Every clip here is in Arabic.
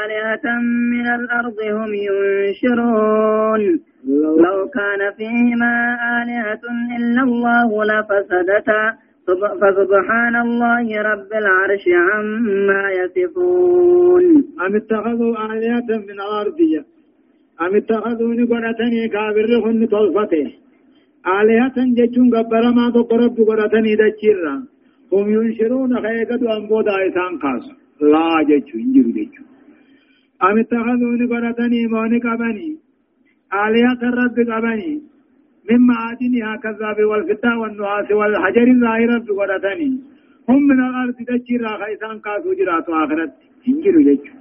آلهة من الأرض هم ينشرون. لو كان فيهما آلهة إلا الله لفسدتا. فسبحان الله رب العرش عما يصفون. أم اتخذوا آلهة من الأرض؟ أم اتخذوا نقرتني كابر هن طلفته آلهة جتون قبر ما تقرب قرتني دجيرا هم ينشرون خيقة أنبودا إسان قاس لا جتو انجر جتو أم اتخذوا نقرتني موني قبني آلهة الرب قبني من معادنها كالذهب والفضة والنحاس والحجر الظاهرة بقرتني هم من الأرض تجير خيسان قاسو جرات آخرت. انجر جيجو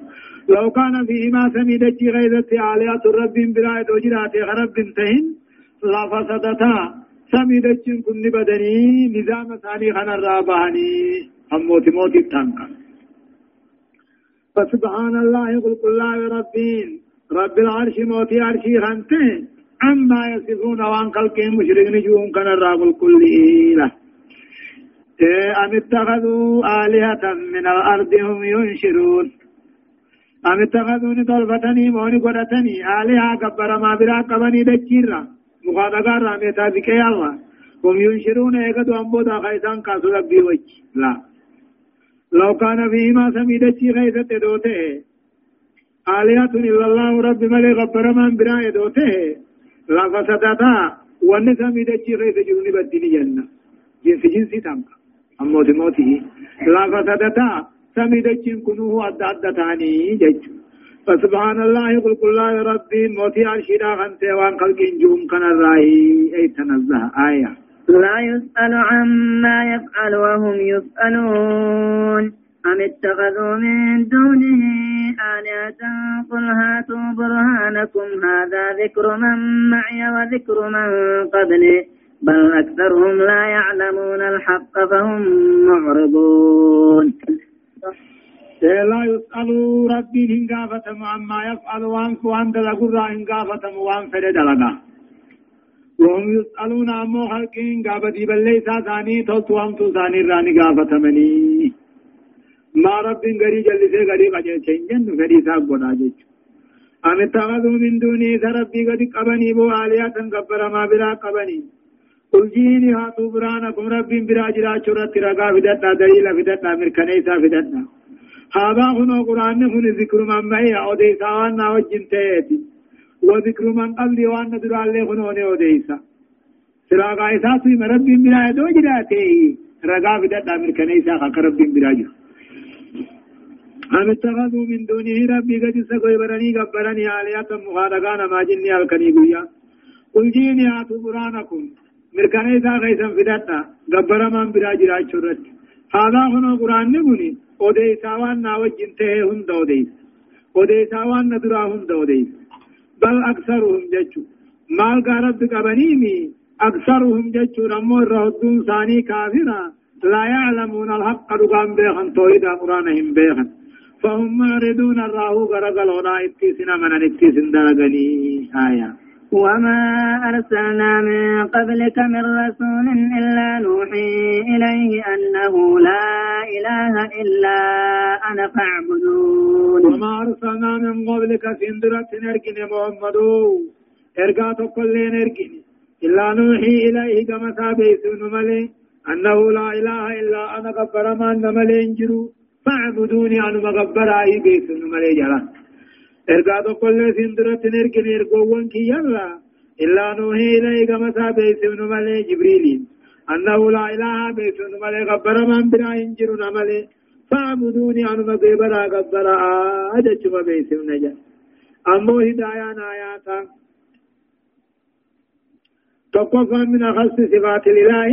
لو كان فيهما سمي دجي غيظت آلهة رب براية وجرات رب تهن لفسدتا سمي دجي كن بدني نظام ثاني خنا الراباني هم موت موت التنقى فسبحان الله قل قل الله ربين. رب العرش موتي عرشي خنته عما يصفون وان خلق مشرك نجوم كان الراب الكل له أم اتخذوا آلهة من الأرض هم ينشرون؟ أم اتخذوا نطلفتني موني قرتني آلهة كبر ما برا قبني دجيرا. مخاطقا راميتا بكي الله. هم ينشرون ايقظوا أنبودا خيسان كاسو ربي وجه. لا. لو كان فيما سميدتي خيسة دوته. آلهة إلا الله رب ملي غبر من برا دوته. لفسدتا وان سميدتي خيسة جروني بدني جنة. جنس جنسي تامك أموت موته لفسدتا سميدتي كنوه أدى أدى تاني جج. فسبحان الله قل قل الله ربي. موتي عرشدا خنتي وان خلق جوم كان الرأي. أي تنزه. آية. لا يسأل عما يفعل وهم يسألون. أم اتخذوا من دونه آلهة قل هاتوا برهانكم. هذا ذكر من معي وذكر من قبلي. بل أكثرهم لا يعلمون الحق فهم معرضون. لا يسأل ربي هنقافة عما يفعل وان وان دلقوا هنقافة وان فد دلقا وهم يسألون عمو خلقين قابتي بل ليس ثاني توتوهم ثاني راني قافة مني ما رب غري جلسه غري قجل چنجن غري صاحب بنا جچ ام اتخذوا من دوني ربي قد قبني بو آلية قبر ما بلا قبني. قل جيني هاتوا برانكم رب برا جرا چرت رقا فدتنا دليل فدتنا مركنيسا فدتنا. هذا هنا قرآن هنا ذكر من معي أوديسا وأنا وجن تيتي وذكر من قبل وأنا درا اللي هنا أوديسا سراغا إساسي مرب بلا يدو جراتي رقا فدتنا مركنيسا خاك رب برا جرا. أم اتخذوا من دونه ربي قد سقوا برني قبرني آلية مخالقان ما جني الكني قويا قل جيني آتوا برانكم مركاني إذا غيثا فدتنا قبر من براجر عشرت هذا هنا قرآن نبني أوديسا وأنا وجنته هند أوديس أوديسا وأنا درا هند أوديس بل أكثرهم ججو مال قارب قبنيمي أكثرهم ججو رمو الرهدون ثاني كافرا لا يعلمون الحق رقام بيخن توحيدا قرآنهم بيخن فهم معرضون الراهو غرقلونا اتسنا من اتسن درقني آية وما أرسلنا من قبلك من رسول إلا نوحي إليه أنه لا إله إلا أنا فاعبدون وما أرسلنا من قبلك سندرة نركن محمد إرقا كل نركن إلا نوحي إليه كما سابيسون ملي أنه لا إله إلا أنا قبر ما نملي انجرو فاعبدوني أنا مغبر أي بيسون ملي جلا إرقا كل سندرة نركن إرقوان كي يلا. إلا نوحي إليه كما سابيسون ملي جبريل. أنه لا إله بيسون ملي غبر من برا انجرو نملي فاعبدوني أنا مغبر غبر أجج ما بيسون نجا. أمو هدايان آياتا تقفى من خص صفات الإله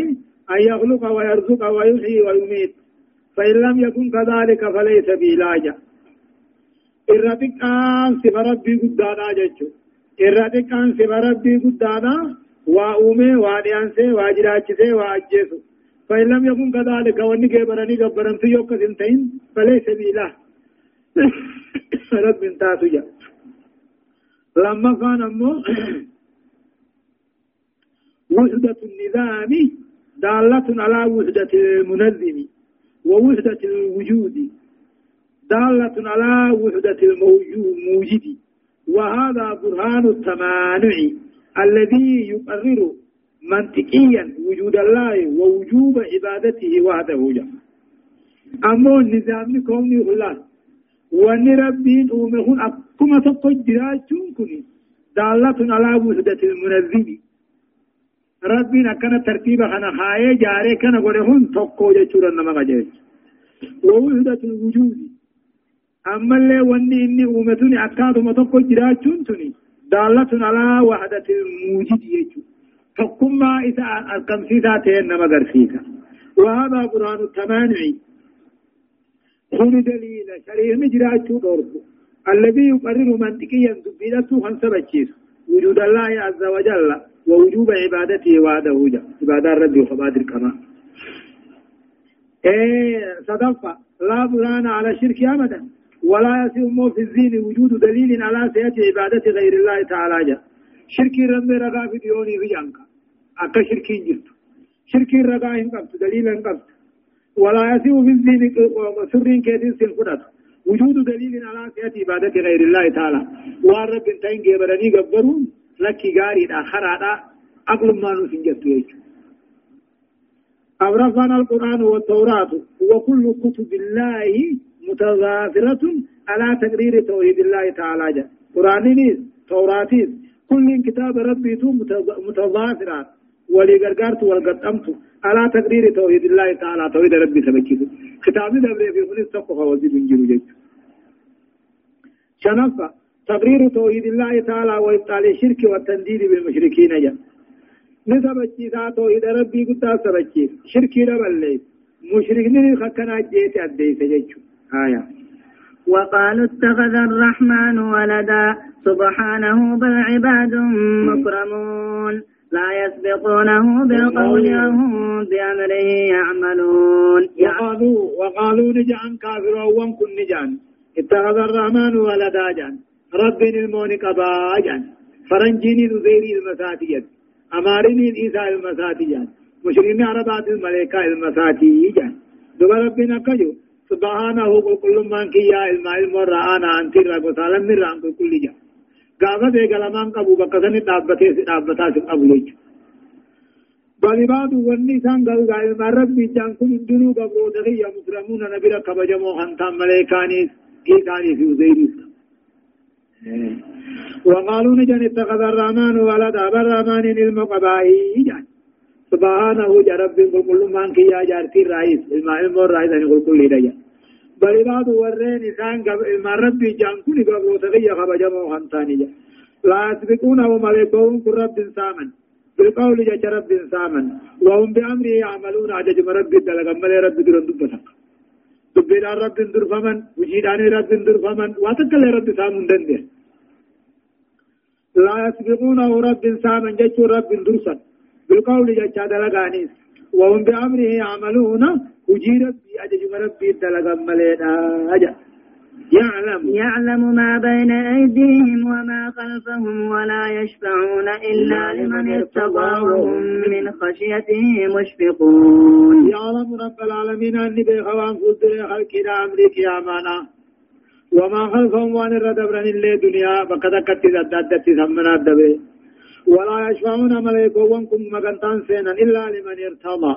أن يخلق ويرزق ويحيي ويميت. فإن لم يكن كذلك فليس بإلاجة إرتك آن صف ربي قدانا جتشو إرتك آن صف ربي قدانا وأومي وانيانسي واجراتشسي وأجيسو فإن لم يكن كذلك واني كبرني قبرن في يوكا سنتين فليس بإله رب انتاسو جا لما كان أمو وحدة النظام دالة على وحدة المنظم. ووحدة الوجود دالة على وحدة الموجود وهذا برهان التمانع الذي يقرر منطقيا وجود الله ووجوب عبادته وحده. جل أمو النظام كوني الله وأن ربي أمهن أكما تقج جراجون كني دالة على وحدة المنظم ربي أكنا ترتيب خنا خاية جاري كنا قولهن تقو جيشورا نما قجيش ووحدة الوجود أما اللي واني إني أمتني أكاد ما تقو جراجون تني دالة على وحدة الموجود يجو فكما إذا القمسيسة تين نما قرسيسة وهذا قرآن التمانعي كن دليل شريع مجراجو دوركو الذي يقرر منطقيا دبيلته خنسبتشيس وجود الله عز وجل ووجوب عبادته وحده جل عبادة ربي وخبادر كما. إيه صدفة. لا برهان على الشرك أبدا. ولا يسير في الزين وجود دليل على سيئة عبادة غير الله تعالى جل شرك ربي رقا في ديوني في جانكا. أكا شركين جلت شرك رقا هنقبت دليل هنقبت ولا يسيء في الدين سر كيدين سلفدت وجود دليل على سيئة عبادة غير الله تعالى. وارب انتين جبرني قبرون. لكي غاري آخر هذا أقل ما نسنجت يجو أورثنا القرآن والتوراة وكل كتب الله متظاهرة على تقرير توحيد الله تعالى جا قرآن توراة كل كتاب ربي متظاهرات ولي غرغرت والقدمت على تقرير توحيد الله تعالى توحيد ربي سبكيت كتاب دبر في كل تقوى وزي من جرو جيت شنفة تقرير توحيد الله تعالى وإبطال الشرك والتنديد بالمشركين جا نسبكي ذا توحيد ربي قد سبكي شركي ربالي. مشركين خكنا جيت أديت جيتشو. آية. وقالوا اتخذ الرحمن ولدا. سبحانه بل عباد مكرمون. لا يسبقونه بالقول وهم بأمره يعملون. وقالوا وقالوا نجعن كافر وهم كن نجعن اتخذ الرحمن ولدا جان. رب المون قبا جان فرنجين نزيري المساتية أمارين إيسا المساتي جان مشرين عربات الملائكة المساتي جان دب ربنا كجو سبحانه كل من كيا الماء المرآنا أنتر وسالم من ران كل جان gaafa beekalamaan qabu bakka sani dhaabbatee si dhaabbataa si qabu jechuudha. Balibaadu wanni isaan galgaa ilmaan rabbii jaan kun hundinuu gabroota kiyya muslimuuna na bira kabajamoo kan وقالوا نجن اتخذ الرحمن ولدا بالرحمن المقبائي جان سبحانه يا رب كل من كي يا جارتي الرئيس الماء المر رئيس كل كل جان بل بعض ورين إنسان ما ربي جان كل قبل تغيى خبجمه خنتاني لا يسبقونه ملكهم كل رب سامن بالقول جاء رب سامن وهم بأمره يعملون عجج ربي دلق ملي رب درن دبتك دبير رب درفمن وجيدان رب درفمن واتكل رب سامن دنده لا يسبقونه رب سامن جاء رب درسن. بالقول جاء دلقانيس. وهم بأمره يعملون. وجي ربي أجج ربي دلق ملينا أجا يعلم. يعلم ما بين أيديهم وما خلفهم ولا يشفعون إلا لمن ارتضى وهم من خشيته مشفقون. يعلم رب العالمين أني بخوان قدر خلق أمريك يا مانا. وما خلفهم وان الردبرن اللي دنيا فقد كتز الدادة ثمنا الدبي ولا يشفعون ملائكة كم مقنطان سينا إلا لمن ارتضى.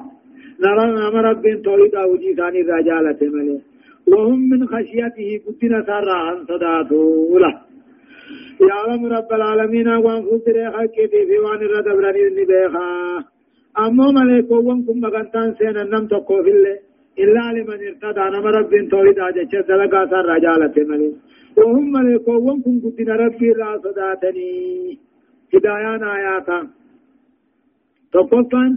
نرى أمر رب توحيد أوجي ثاني رجالة ملي وهم من خشيته قدنا سرا عن صداته له يعلم رب العالمين وان فسر حقيتي في وان الرد براني بيخا. أما ملك وان كم مغنطان سينا نم تقو في الله إلا لمن ارتدى نما رب توحيد أجج دلقا سر رجالة ملي. وهم ملك وان كم قدنا ربي لا صداتني. هدايان آياتا تقفان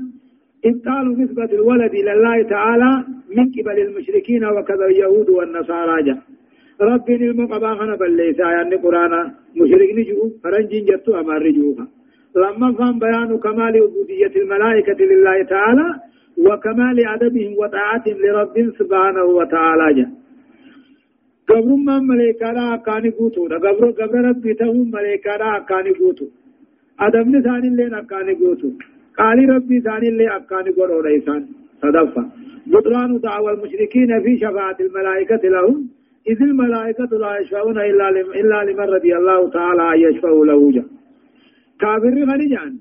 إبطال نسبة الولد إلى الله تعالى من قبل المشركين وكذا اليهود والنصارى جاء رب المقبا خنا بليس يعني قرآن مشرك نجو فرنجين جتو أمار رجوها. لما فهم بيان كمال عبودية الملائكة لله تعالى وكمال أدبهم وطاعتهم لرب سبحانه وتعالى. جاء قبر ما ملائكة لا أكاني قوتو قبر قبر ربي تهم ملائكة لا أكاني قوتو أدب نسان اللين أكاني قوتو قال ربي ثاني اللي أكاني قولوا ريسان صدفة. بطلان دعوى المشركين في شفاعة الملائكة لهم. إذ الملائكة لا يشفعون إلا إلا لمن رضي الله تعالى أن له. جا. كافر غنيان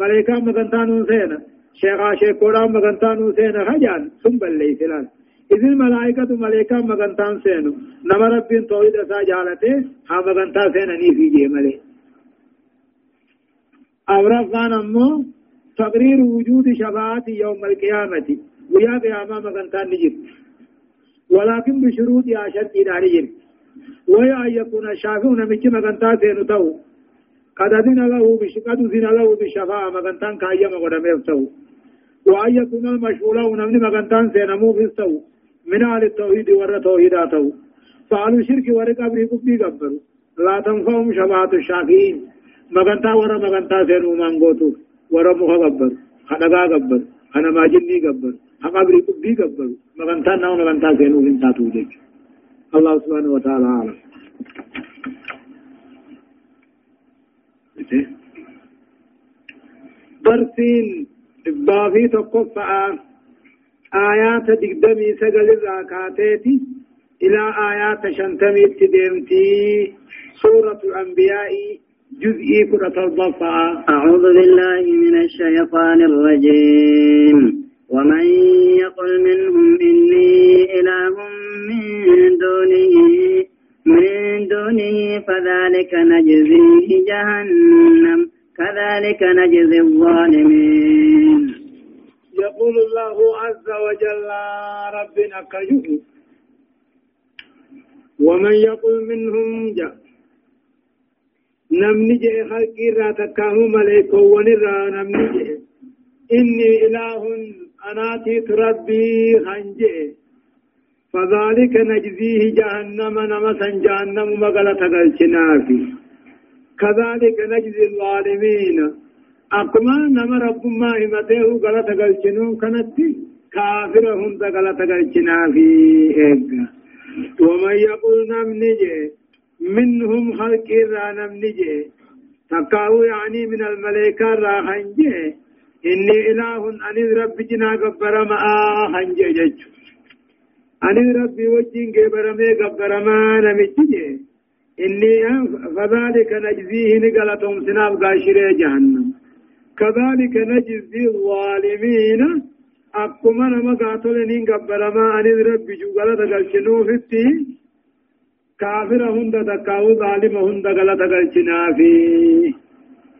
ملائكة مغنتان سينا. شيخا شيخورا مغنتان سينا خجان ثم بلي فلان إذ الملائكة ملائكة مغنتان سينا نما ربين توحيد أسا جالته ها مغنتان سينا ني في جي ملي أورفان أمو تقرير وجود شفاعة يوم القيامة ويا قيامة مغنتان نجيب ولكن بشروط أشد إلى نجيب وهي أن يكون الشافع نمجي مغنتان سينا تو قد أذن له بش قد أذن له بالشفاعة مغنتان كايما قدمه تو وأن يكون المشغول نمني مغنتان سينا مو في التو من أهل التوحيد ور توحيداته فعلوا شرك ور قبر قبي قبروا لا تنفعهم شفاعة الشافعين. مغنتا ور مغنتا سينو مانغوتو. ور مخ قبر. خدغا قبر. أنا ما جني قبر قبر قبي قبر مغنتا نو مغنتا سينو انتا توجج الله سبحانه وتعالى عالم برسين بافي تقفع آيات دقدمي سقل الراكاتيتي إلى آيات شنتمي تدمتي سورة الأنبياء جزئي كرة الضفا أعوذ بالله من الشيطان الرجيم. ومن يقل منهم إني إله من دونه من دونه فذلك نجزيه جهنم. كذلك نجزي الظالمين. يقول الله عز وجل ربنا كجه ومن يقل منهم جاء نمني جه خلقي تكاه ملائكة ونرى نمني جه إني إله أناتي ربي خنجه فذلك نجزيه جهنم نمسا جهنم مغلة قلشنافي كذلك نجزي الظالمين. أقما نما رب ما همته غلط قلشنون كانت كافر هند غلط قلشنافي إيقا. ومن يقول نمني جه منهم خلق رانا نجي. تقاو يعني من الملائكة را خنجي. إني إله أن رب جنا قبر ما خنجي جج. أن ربي وجين قبر ما قبر ما نمجي إني فذلك نجزيه نقلتهم سناب قاشر جهنم. كذلك نجزي الظالمين. أقوم أنا ما قاتل نين قبر ما أن ربي جو قلت قلشنو في كافر هند تكاو ظالم هند غلط غلچنا في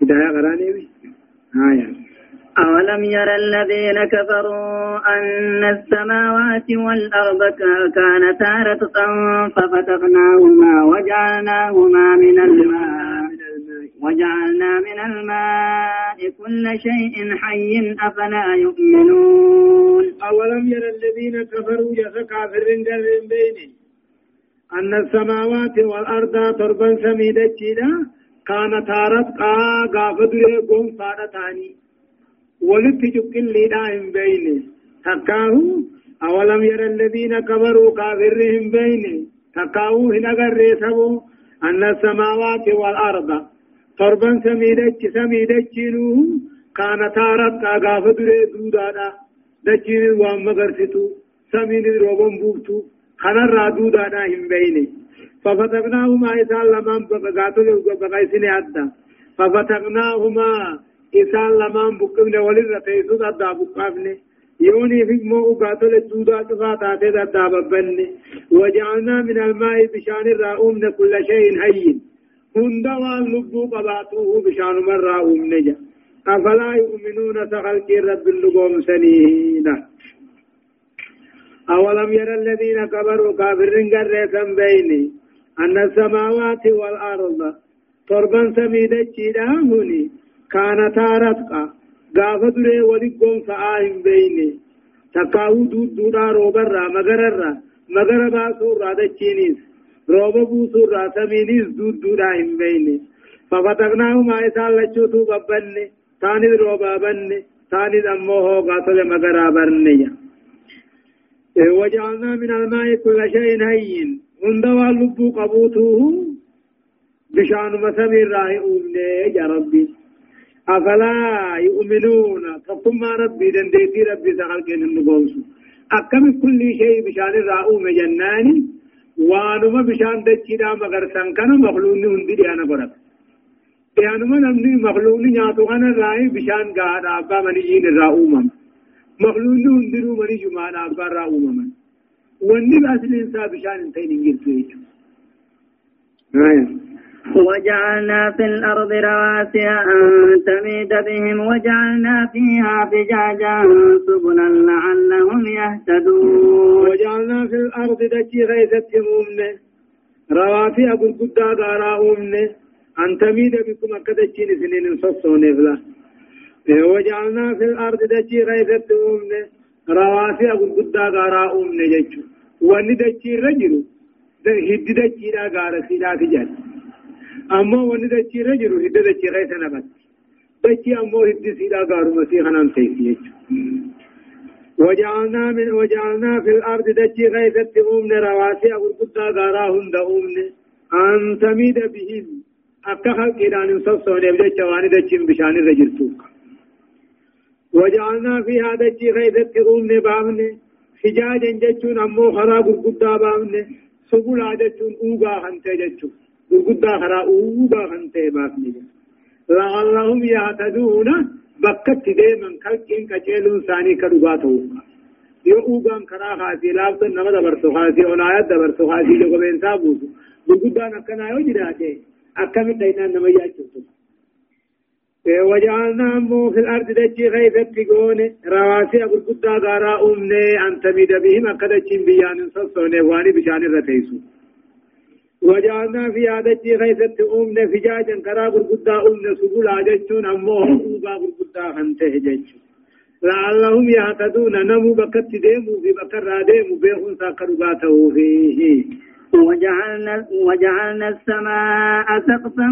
هداية قراني آية أولم ير الذين كفروا أن السماوات والأرض كانتا رتقا ففتقناهما وجعلناهما من الماء وجعلنا من الماء كل شيء حي أفلا يؤمنون أولم ير الذين كفروا يسكى في الرندل بينهم أن السماوات والأرض تربا سميدة جيدا كانت رتقا غافد قوم فادتاني ولت جبكن ليداهم بيني. تكاهو أولم يرى الذين كبروا كافرهم بيني. تكاهو هنا غريسبو أن السماوات والأرض. تربا سميدة سميدة جينو كانت رتقا غافد دودا دجين وام مغرفتو سمين روبن بوفتو خنا رادو دانا هم بيني. ففتقناهما إسان لمن بقاتل بقايسين أدى. ففتقناهما إسان لمن بقمنا ولد تيسود أدى بقافني يوني في مو قاتل السودا تفاتا تدى ببني وجعلنا من الماء بشان الرؤوم كل شيء هين هندوا لبو قباتوه بشان من رؤوم نجا أفلا يؤمنون سخلق رب اللقوم سنينه أولم يرى الذين كبروا كافرين قريتا بيني أن السماوات والأرض تربا سميدة جيدامني كانتا رتقا قافت لي ولقون فآهم بيني تقاو دود دودا روبرا مغررا مغربا سورا دچينيس روبا بوسورا سمينيس دود دودا هم بيني ففتقناهما إسان لچوتو ببني تاني روبا بني تاني دموه قاتل مغرا برنيا وجعلنا من الماء كل شيء هين هندوا لبو قبوته بشان مسمير راهي أمني يا ربي أفلا يؤمنون؟ فقم ربي دنديتي ربي سخلقين النقوص أكم كل شيء بشان الرأوم جناني وانما بشان دچيدا مگر سن كان مخلوقني هندي دي أنا قرب ديانما نمني مخلوقني نياتو أنا راي بشان غاد آبا مني جين راومم مخلوقني هندي رو مني جمان آبا راومم وني الاصل انسان بشان انتين انجلتو يجو آية وجعلنا في الأرض رواسي أن تميد بهم وجعلنا فيها فجاجا سبلا لعلهم يهتدون. وجعلنا في الأرض دجي غيثة أمنا رواسي أبو القدا غارا أمنا أن تميد بكم أكدتشين سنين صصون فلا وجعلنا في الأرض دجي غيثة أمنا رواسي أبو القدا غارا أمنا جيشو وان دجي رجلو هدي دجي غارا سيدا تجاري. أما وني دچي رجلو هدى دچي غيث نبت دچي أمو هدى سيدا قارو مسيح نان تيسيج وجعلنا من وجعلنا في الأرض دچي غيث تمومن رواسي أقول قدا قاراهن دعومن أن تميد بهم أكا خلق إلان صفصون يبدأ چواني دچي بشان رجلتوك وجعلنا فيها دچي غيث تمومن بامن حجاجا جچون أمو خراب قدا بامن سبول عدچون أوغا هنته جچون gurguddaa karaa uubaa kan ta'e baafni la'allahum yaataduuna bakkatti deeman kalqiin qaceeluun isaanii ka dhugaa ta'u yoo uugaan karaa kaasii laaftan nama dabarsu kaasii onaayat dabarsu kaasii jogobeensaa buusu gurguddaan akkanaa yoo jiraate akkamitti dhaynaan nama yaachiftu وجعلنا أمو في الأرض دجي غيثة تقون رواسي أقول غارا أمني أن تميد بهم بيان صصوني واني بشان الرتيسو وجعلنا في عادتي غيثة أمنا فجاجا كرا برقدا أمنا سبول عججون أمو أوبا برقدا خنته ججون لعلهم يهتدون. نمو بكت ديمو في بكر ديمو بيخون ساكرباته فيه. وجعلنا وجعلنا السماء سقفا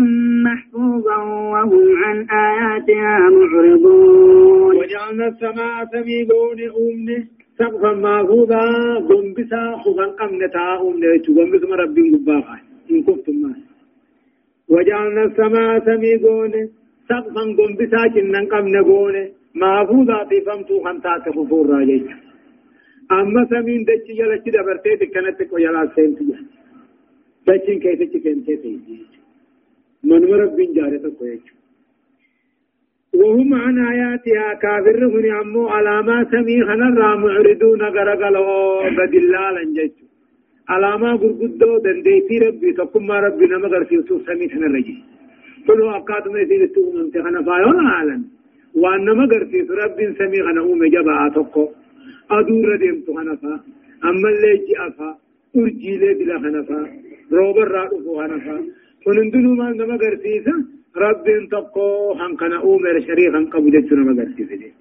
محفوظا وهم عن آياتها معرضون. وجعلنا السماء سميقون أمنه سقفا محفوظا غنبسا خفا قمنتا أمنه غنبس مربين قباقا إن كفتم ما وجعلنا السماء سميقون سقفا غنبسا جنن قمن قونه محفوظا تفمتو خنتا تففور راجيك أما سمين دچي جلچي دبرتي تكنت کو يلا سنتي دچين تكنتي تيجي من مربين جارته كويچ وهم عن آياتها كافر من عمو علامات سمي خنرا معرضون غرقلوا بدلالا جج علامة غرقدو دنديتي ربي تقم ربي نما غرسيسو سمي خنرجي كلوا أقاد ما يصير تقوم امتحان فايون عالم. وأن نما غرسيس ربي سمي خنا أوم جبا تقو. أدور ديم تخنفا أما اللي جي أفا أرجي لي بلا خنفا روبر رادو خنفا. ونندنو ما نما غرسيسا ربين تقو هم كان أومر شريفا قبل جتنا مغرسي في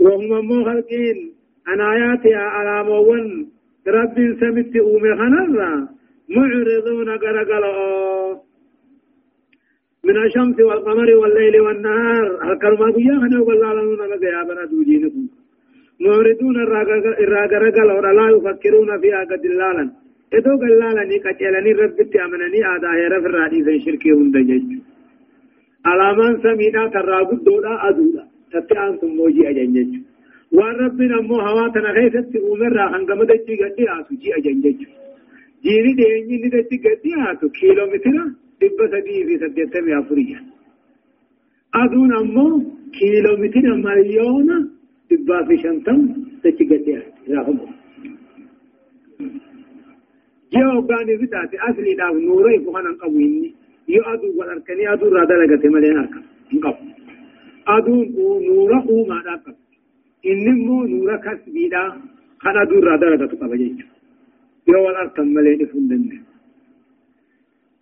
وهم مو خلقين. أن آياتي على مون رب سمت أومر خنرا معرضون قرقلا من الشمس والقمر والليل والنهار. الكلمة بيا خنا والله لنا لقى يا بنا دوجينكم. معرضون الراغرقل ولا يفكرون فيها قد اللالا إذا قلالا ني كتلني ربتي أمنني آداء رفر رادي في شركي هندجج. alamaan aduudha tatti aansun moojii ajanjechu waan rabbiin ammoo hawaa tana keessatti uumerraa hangama dachii gad dhiyaatu ji'a janjechu jiini dhiyeenyi inni dachi gad dhiyaatu kiiloomitira dhibba sadii fi saddeettamii afuriya aduun ammoo kiiloomitira miliyoona dhibbaa fi shantam dachi gad dhiyaatu raafamu ji'a hoggaanii bitaate asliidhaaf nuura ifu kanan qabu inni يو أدو والأركني أدو رادا لغت ملين أركب انقف أدو نورا أوما داقب إنمو نورا كسبيدا خان أدو رادا لغت قبجيج يو والأركن ملين فندن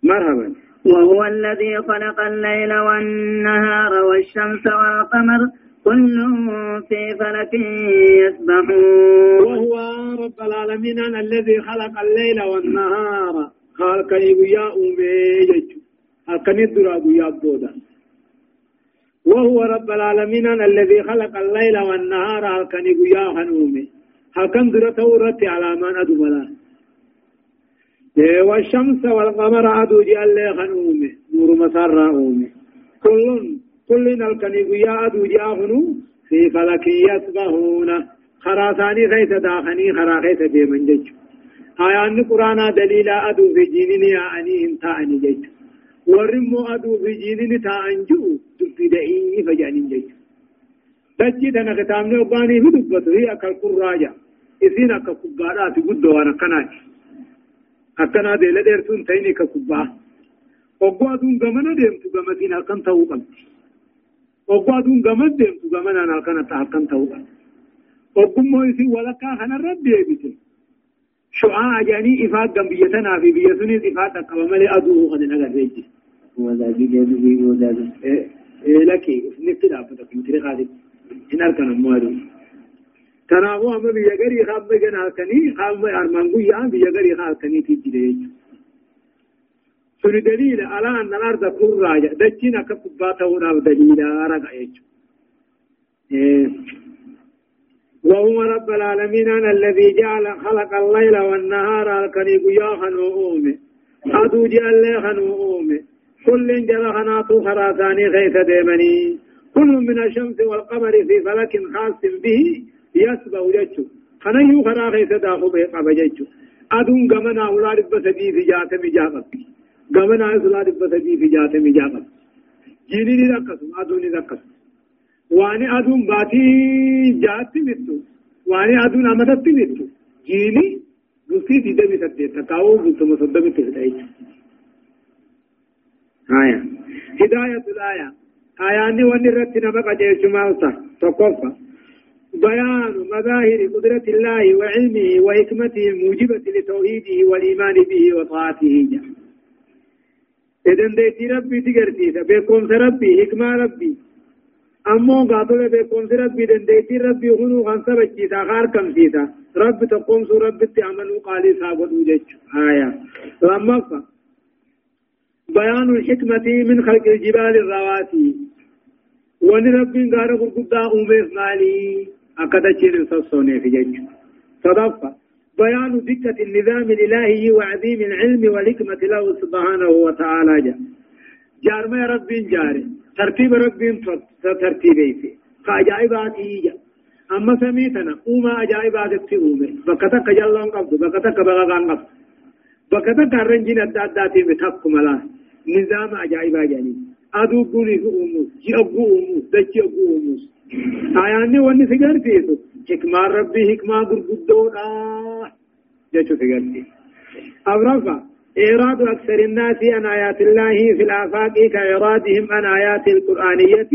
مرحبا وهو الذي خلق الليل والنهار والشمس والقمر كل في فلك يسبحون. وهو رب العالمين الذي خلق الليل والنهار. خلق يا أمي أكنت درا يا بودا. وهو رب العالمين الذي خلق الليل والنهار أكني يا هنومي. هكذا درا تورت على ما أدملا والشمس والقمر أدو جل هنومي. نور مسار أومي كل كل الكني يا أدو جاهنو في فلك يسبحون. خراساني خيس داخني خرا خيس في منجج آيان قرانا دليلا أدو في جينين يا ورمو أدو في جينين تا أنجو دفي دعي فجاني جيت دجي دنا كتامني وباني في دبتو هي أكل قراجة إذين أكل قبارات قدو وأنا كناج أكنا ديلا ديرتون تيني كقبا وقوا دون غمنا ديمتو غمتين هلكن تاو قبتي وقوا دون غمت ديمتو غمنا هلكن تاو قبتي وقمو يسي ولكا خنا رد ديبتي شعاع جاني إفاد دم بيتنا في بيتني إفاد تقوى ملي أدوه نقل ريجي وذاكي جاذبي وذاكي. إيه لكي نفتي دافتك متري خالد إن أركن أموالي تناغو أما بيجري خاب بجن هالكني خاب أرمانغو يا بيجري هالكني في جريج سن دليل على أن الأرض راجع دجنا كفباته وناب دليل رجع يجو إيه. وهو رب العالمين أنا الذي جعل خلق الليل والنهار الكني قياها نؤومي أدو جعل لها نؤومي كل جرى خناتو خراساني غيث ديمني. كل من الشمس والقمر في فلك خاص به يسبح جتشو خنيو خرا غيث داخو بيقب جتشو أدون قمنا أولاد بسدي في جاتم جابت قمنا أولاد بسدي في جاتم جابت جيني ركسم أدوني ركسم واني أدون باتي جاتي متو واني أدون أمدتي متو جيني دوسي تيدا بسدي تكاو بسم صدق تسدعيش آية هداية الآية آياني واني رتنا بقى جيش مالتا تقفى بيان مظاهر قدرة الله وعلمه وحكمته موجبة لتوحيده والإيمان به وطاعته إذن ديتي ربي تقرتيسا بكم ربي حكمة ربي أمو قاتل بكم ربي دنديتي ربي هنو خانسا بچيسا غار كم سيسا رب تقوم سو رب تعملوا قالي سابد وجج آية لما بيان الحكمة من خلق الجبال الرواسي ربي غار قرقدا أميس مالي أكدا چين سسوني في جج صدفة بيان دقة النظام الإلهي وعظيم العلم والحكمة له سبحانه وتعالى. جا جارما ربي جاري ترتيب ربي ترتيبي في فأجائبات إيجا. أما سميتنا. أوما أجائبات التئومي بكتك جلون قبض. بكتك بغغان قبض. بكتك الرنجين الداداتي بتحكم الله نظام أجائبا جاني أدو في أموس جي أبو أموس دجي أبو أموس آياني واني سيغر فيسو حكمة ربي حكمة قرقدون آه جيشو سيغر فيسو أبرفا إيراد أكثر الناس عن آيات الله في الآفاق كإيرادهم عن آيات القرآنية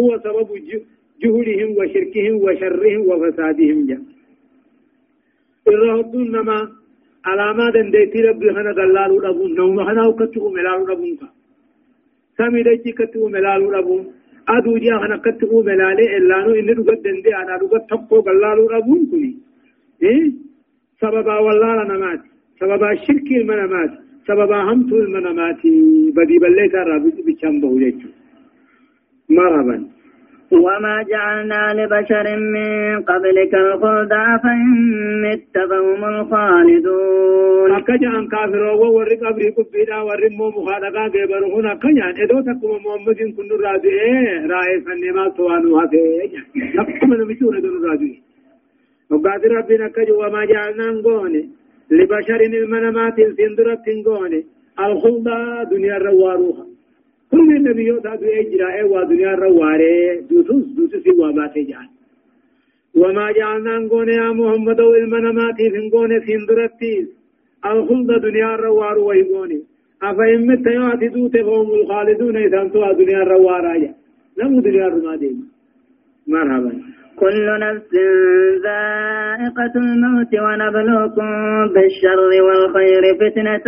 هو سبب جهلهم وشركهم وشرهم وفسادهم جاء إرهدون علامات دنديتي ربي خنا دلالو ربون نوم خنا وكتو ملالو ربون کا سامي دجي كتو ملالو ربون أدو جا خنا كتو ملالي إلا نو إن رغت دندي أنا رغت تقو دلالو ربون كني إيه سببا والله نمات سببا شرك المنامات سببا همت المنامات بدي بليتا رابط بچامبه يجو مرحبا وما جعلنا لبشر من قبلك الخلد أفإن مت فهم الخالدون أكجا أن كافر وور قبري قبيدا ور مو مخالقا قبر هنا كنيا إدو تكم محمد كن راجي رأي فنما توانو هذه تكم نمشون دون راجي وقادر ربنا كجو وما جعلنا نقوني لبشر المنامات السندرة تنقوني الخلد دنيا رواروها كل النبي يوتا دو اجرا ايوا دنيا رواري دوسوس دوسوس واباتي جان وما جعلنا نقول يا محمد والمناماتي فنقول سندرتيس الخلد دنيا روار ويقوني أفإن مت يأتي دوت فهم الخالدون إذا أنتوا دنيا روارا نمو دنيا رمادي مرحبا كل نفس ذائقة الموت ونبلوكم بالشر والخير فتنة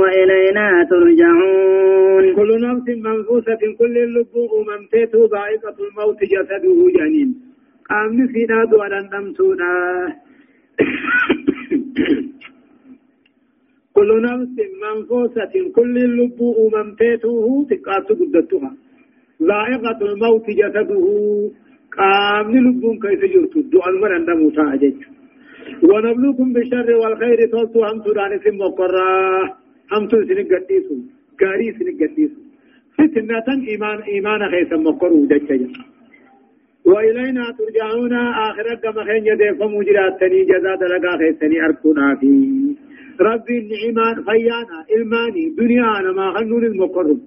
وإلينا ترجعون. كل نفس منفوسة كل اللبوء ممتيت ذائقة الموت جسده جنين. قام فينا دون نمتونا. كل نفس منفوسة كل اللبوء ممتيته تقاط قدتها ذائقة الموت جسده. قامني لبون كيف جرت دعاء من عند موسى أجج. ونبلوكم بالشر والخير. توتو هم تدان سم وقرا هم تسن قديسو غاري سن قديسو فتنة إيمان إيمان خيس مقرو دجج وإلينا ترجعون. آخرة كما خين يدفع مجرات تني جزاء دلقا خيسني أركونا في. ربي النعمان فيانا إلماني دنيانا ما خنون المقرب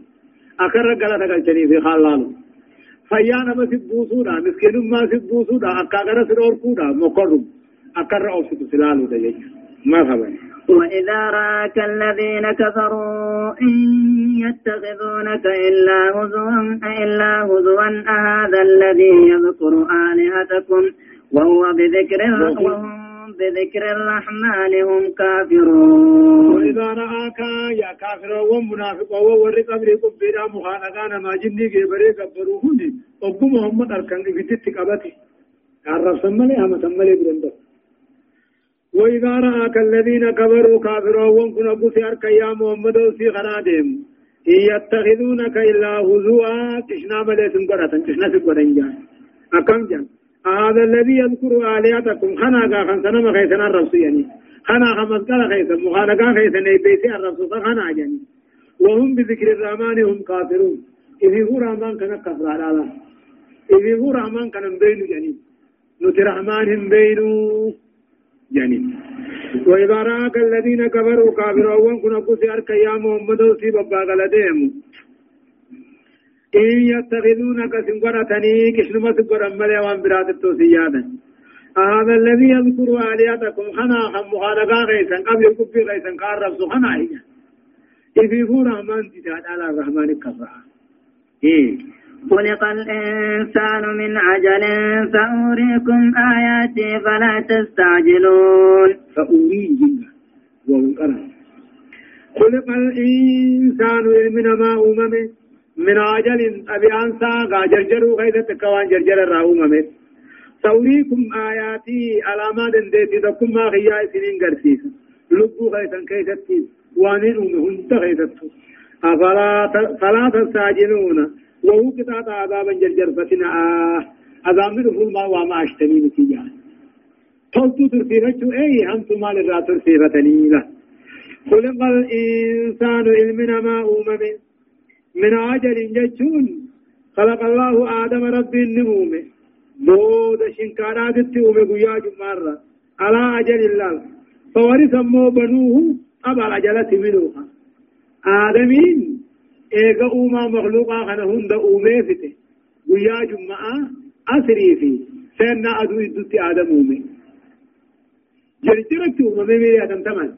أكرر قلت قلتني في خلالو فيانا ما سبوسودا مسكين ما سبوسودا أكاغر سروركودا مقرب أكرر أوسط سلالو دجاج ما خبر وإذا راك الذين كفروا إن يتخذونك إلا هزوا إلا هزوا أهذا الذي يذكر آلهتكم وهو بذكر وهم بذكر الرحمن هم كافرون. وإذا رآك يا كافر ومنافق ووري قبل قبيرا مخانقان ما جني كبري قبروهن وقم محمد أركان في تتكبتي عرف سمالي هم سمالي برندو وإذا رآك الذين كفروا كافرون وكن أبوسي أرك يا محمد وسي خرادهم إن يتخذونك إلا هزوا تشنا مليتم قرأة تشنا سبقرن جان أكم جان؟ هذا الذي يذكر آلهتكم. خنا خان سنما خيسنا الرسول يعني خنا خمس قال خيسا مخانقا خيسنا بيتي الرسول خنا يعني وهم بذكر الرحمن هم كافرون إذا هو رحمن كان كفر على الله إذا هو رحمن كان بينه يعني نتي رحمن هم بينه يعني وإذا رآك الذين كفروا كافرون كنا قصي أرك يا محمد وسي بابا غلدهم إن يتخذونك سنقرتني كشنما سنقر ملي وان برات التوسيادا هذا الذي يذكر آلياتكم خنا خم مخالقا غيثا قبل كفي غيثا قارب سخنا هي. إذ هو رحمن تجاد على الرحمن كفر إيه. خلق الإنسان من عجل فأريكم آياتي فلا تستعجلون. فأريهم وانقرا خلق الإنسان من ما أممه من عجل أبي أنسى جرجروا غيث تكوان جرجر الرأومة سوريكم آياتي علامات ديتي تكم ما غيا سنين قرسيس. لبو غيثا كيستي. وانين أمهن تغيثتو أفلا فلا تستعجلون. وهو كتاب عذابا جرجر فتنا. عذاب من ما وما أشتمي نتيجة قلت ترسيفتو. أي أنتم مال الراتر سيفتني له خلق الإنسان علمنا ما من عجل جتون خلق الله آدم رب النموم بود شنكارات التوم قيا جمارة على أجل الله فورث مو بنوه أبا الأجلة منوها آدمين إيغا أوما مخلوقا خنا هند أومي فته قيا جمعة أسري في سينا أدو إدوت آدم أومي جرجرة أومي ميري أدم تمان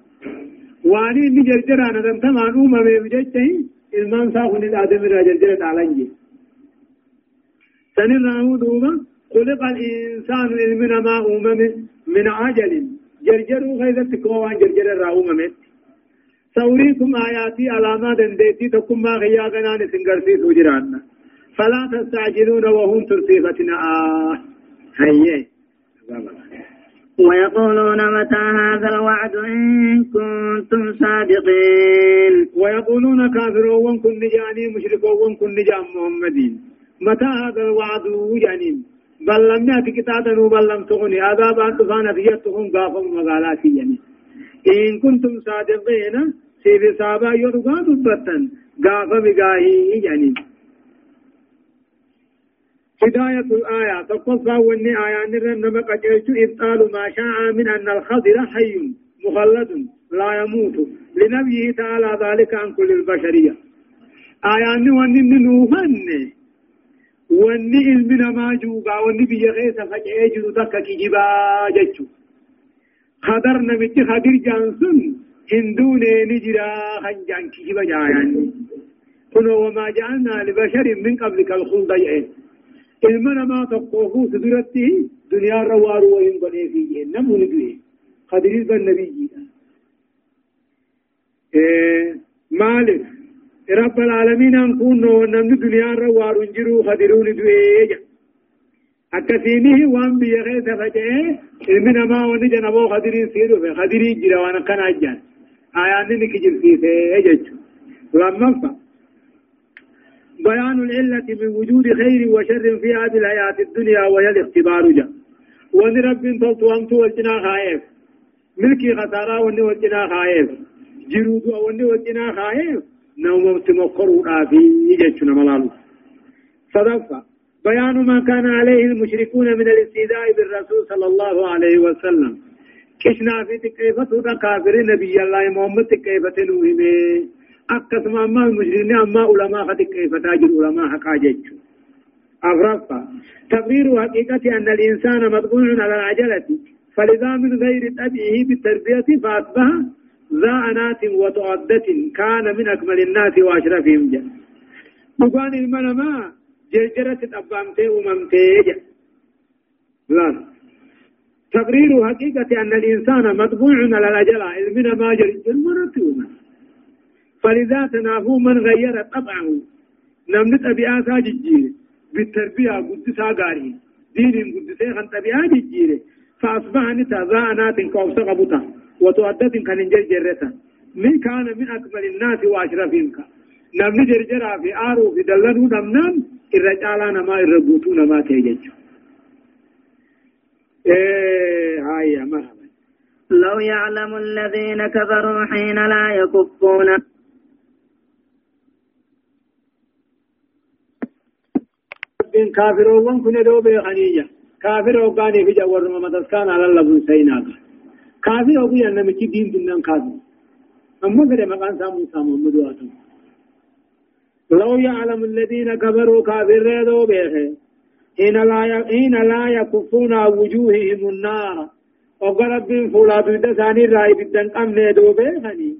واني نجرجرة أدم تمان أومي بججتين ilmaan isaa kun aadam irraa jarjara dhaalan je سنرى دوبا خلق الإنسان من ما أمم من عجل. جرجروا غيظ تكوان جرجر الرأومم سوريكم آياتي علامات دنديتي تكم ما غياغنا نسنگرسي سوجرانا فلا تستعجلون وهم ترسيفتنا. آه. هيا. ويقولون متى هذا الوعد إن كنتم صادقين؟ ويقولون كافرون كن نجاني مشركون كن نجام محمدين متى هذا الوعد يعني بل لم يأتي كتابا بل لم تغني. عذاب أن تفانا فيتهم غافم مغالاتي يعني. إن كنتم صادقين سيف سابا يرغى دبتا غافم غاهي يعني. هداية الآية تقصى وني آية نرن نما قجلت إبطال ما شاء من أن الخضر حي مخلد لا يموت. لنبيه تعالى ذلك عن كل البشرية. آية وني نوفن. وني إلمنا ما جوبا وني بيغيث فجأة جلو تكا كجبا جتشو خضر نمت خضر جانسون هندون نجرا خنجان كجبا جايان. كنو وما جعلنا لبشر من قبلك الخلد يئن namaa tokkoofu duratti duniyaa irra waaruu wayin godhee fiiyye namni du'e khadiris ban nabiyyiidha maalif رب العالمين أن كون نمن دنيا را وارون جرو خدرون دويجا أكسينه وان بيغي تفجئ من ما وني جنبو خدرين سيرو في خدرين جرا وأنا كان أجان. آيان نكجر فيه اجج لما فا بيان العلة من وجود خير وشر في هذه الحياة الدنيا وهي الاختبار جاء وان رب تلت وانت والجنا خائف. ملكي خسارة وان والجنا خائف. جرود وان والجنا خائف. نوم تمكروا في يجتنا ملالو صدفة. بيان ما كان عليه المشركون من الاستهزاء بالرسول صلى الله عليه وسلم. كشنا في تكيفة كافر نبي الله محمد تكيفة نوهمه. أكثر ما المجرمين أما علماء تكيفة تاجر علماء حقاجج أفرقا تقرير حقيقة أن الإنسان مطبوع على العجلة. فلذا من غير تبعه بالتربية فأصبح ذا أنات وتعدة كان من أكمل الناس وأشرفهم جل بقان المنما جرجرة أبامته وممته لا. تقرير حقيقة أن الإنسان مطبوع على الأجلة علمنا ما جرجر مرتوما فلذا تنافو من غير طبعه. نمت أبيعات ججير بالتربية قدسها قاري دين قدسها خان طبيعة فأصبح نتذانات كوفت قبطة وتؤدت كان جرجرة من كان من أكمل الناس وأشرفهم نمني جرجرا في آرو في دلنو نمنام. الرجالا نما الربوتو نما تيجج إيه هاي مرحبا. لو يعلم الذين كفروا حين لا يكفون. بين كافرون كن دو بخنية كافر وقاني في جوار ما تسكان على الله سيناك كافر وقي أن مكي دين دنان كافر أما كده مقان سامو سامو مدواتهم لو يعلم الذين كفروا كافر دو بخه حين لا حين لا يكفون وجوههم النار وقرب فولا بيد ثاني راي بدن قمن دو بخني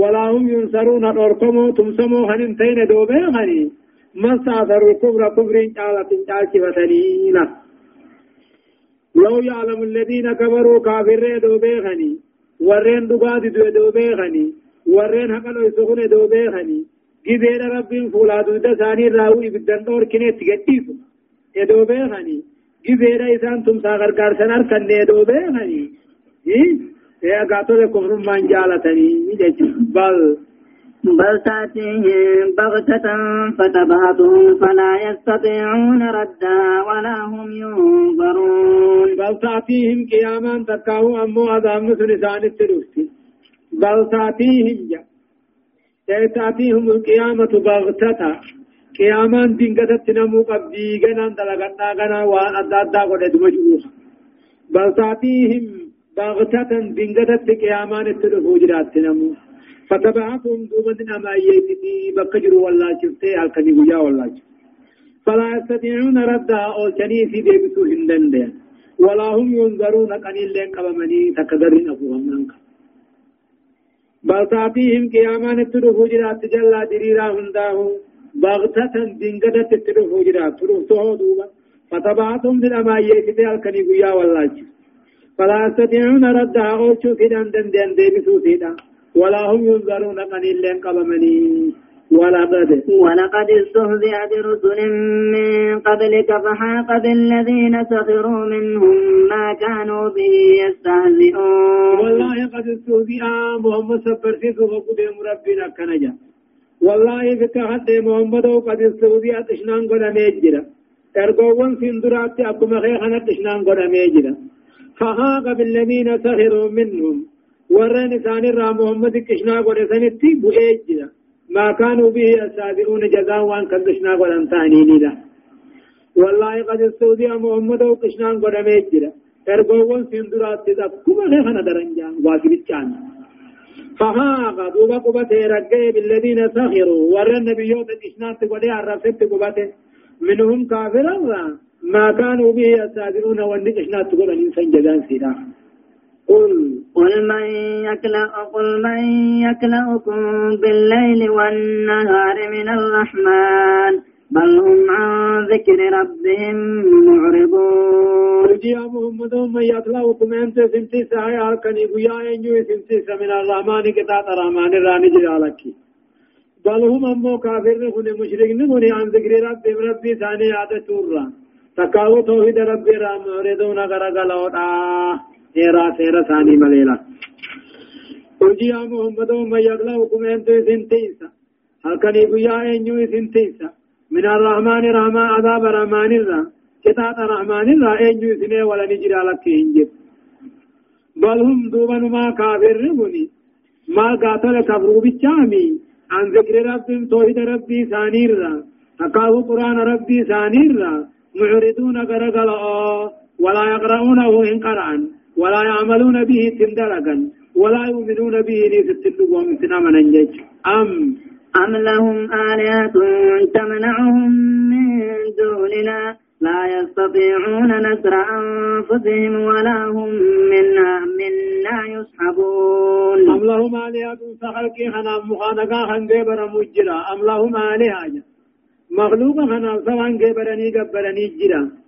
ولا هم ينصرون أركموا تمسموا هننتين دو بخني ما سافر الكبرى كبر جالة جالة لو يعلم الذين كفروا كافر دو بيغني ورين دباد دو دو بيغني ورين حقلو يسخون دو بيغني جبير رب فولا دو دساني راوي بدن دور كنت تغتيف دو بيغني جبير إسان تم ساغر كارسنار كن دو بيغني إيه يا قاتل كفر من جالتني بل بل تأتيهم بغتة فتبهتهم فلا يستطيعون ردا ولا هم ينظرون. بل تأتيهم قياما تكاو أمو أدام نسان التلوثي بل تأتيهم جا. تأتيهم القيامة بغتة. قياما دينكتت نمو قبدي غنان دلغتا غنا وان أدى قد دمجوها بل تأتيهم بغتة دينكتت قياما التلوثي جرات فتبعتهم دوبا أما يتي بكجر والله شفته الكني ويا والله فلا يستطيعون ردها أو في ديبتو هندن ولا هم ينظرون قنيل لين قبمني تكدرين أبوهم منك بل تأتيهم قياما نتلو جرات جلا دريرا هنداه بغتة دنگدت تلو جرات تلو دوبا. فتبعتهم أما يتي الكني ويا والله فلا يستطيعون ردها أو في دندن دين ديبتو سيدا. ولا هم ينظرون قد إلا قبمني ولقد ولقد استهزئ برسل من قبلك فحاق بالذين سخروا منهم ما كانوا به يستهزئون. والله قد استهزئ محمد سبر في سوق ربنا كنجا. والله بك حد محمد قد استهزئ تشنان قد ميجرا. ارغوون سندرات أكما خيخنا تشنان قد ميجرا. فحاق بالذين سخروا منهم ورن ثاني را محمد كشنا قد سنتي بؤيجنا ما كانوا به السابقون جزاء وان كدشنا قد انتاني لا والله قد استودي محمد وكشنا قد ميجنا ارغوون سندرات تدكما لخنا درنجا واجب الچان فها قدوبا قبته رجع بالذين سخروا ورن النبيوت كشنا قد عرفت قبته منهم كافرا ما كانوا به السابقون وان كشنا قد انسان جزاء سيدا قل قل من يكلأ قل من يكلأكم بالليل والنهار من الرحمن. بل هم عن ذكر ربهم معرضون. يا محمد من يطلعكم أنت سمتي سايا كني بيا إنجو سمتي من الرحمن كتاب الرحمن راني جلالك بل هم أمو كافر نكون مشرك نكون عن ذكر ربهم ربي ثاني عادة تورا تكاو توحيد ربي رام معرضون غرغلوتا سيرا سيرا ثاني مليلا قل يا محمد وما يغلوكم أنت سنتيسا هل كان يقيا أنيو سنتيسا من الرحمن رحمة عذاب الرحمن الرا كتاب الرحمن الرا أنيو سنة ولا نجري لك إنجب بل هم دوبان ما كافر ربني ما قاتل كفروا بالجامي عن ذكر ربهم توحيد ربي ثاني الرا تقاو قرآن ربي ثاني الرا معرضون غرغلا ولا يقرؤونه إن قرأن ولا يعملون به تندرقا ولا يؤمنون به نفتنوا من من أم؟ أم لهم آلهة تمنعهم من دوننا؟ لا يستطيعون نصر أنفسهم ولا هم منا منا يصحبون أم لهم آلهة سخلقي خنا مخانقا خن جبر مجرا أم لهم آلهة؟ مخلوق خنا سوان جبرني جبرني جرا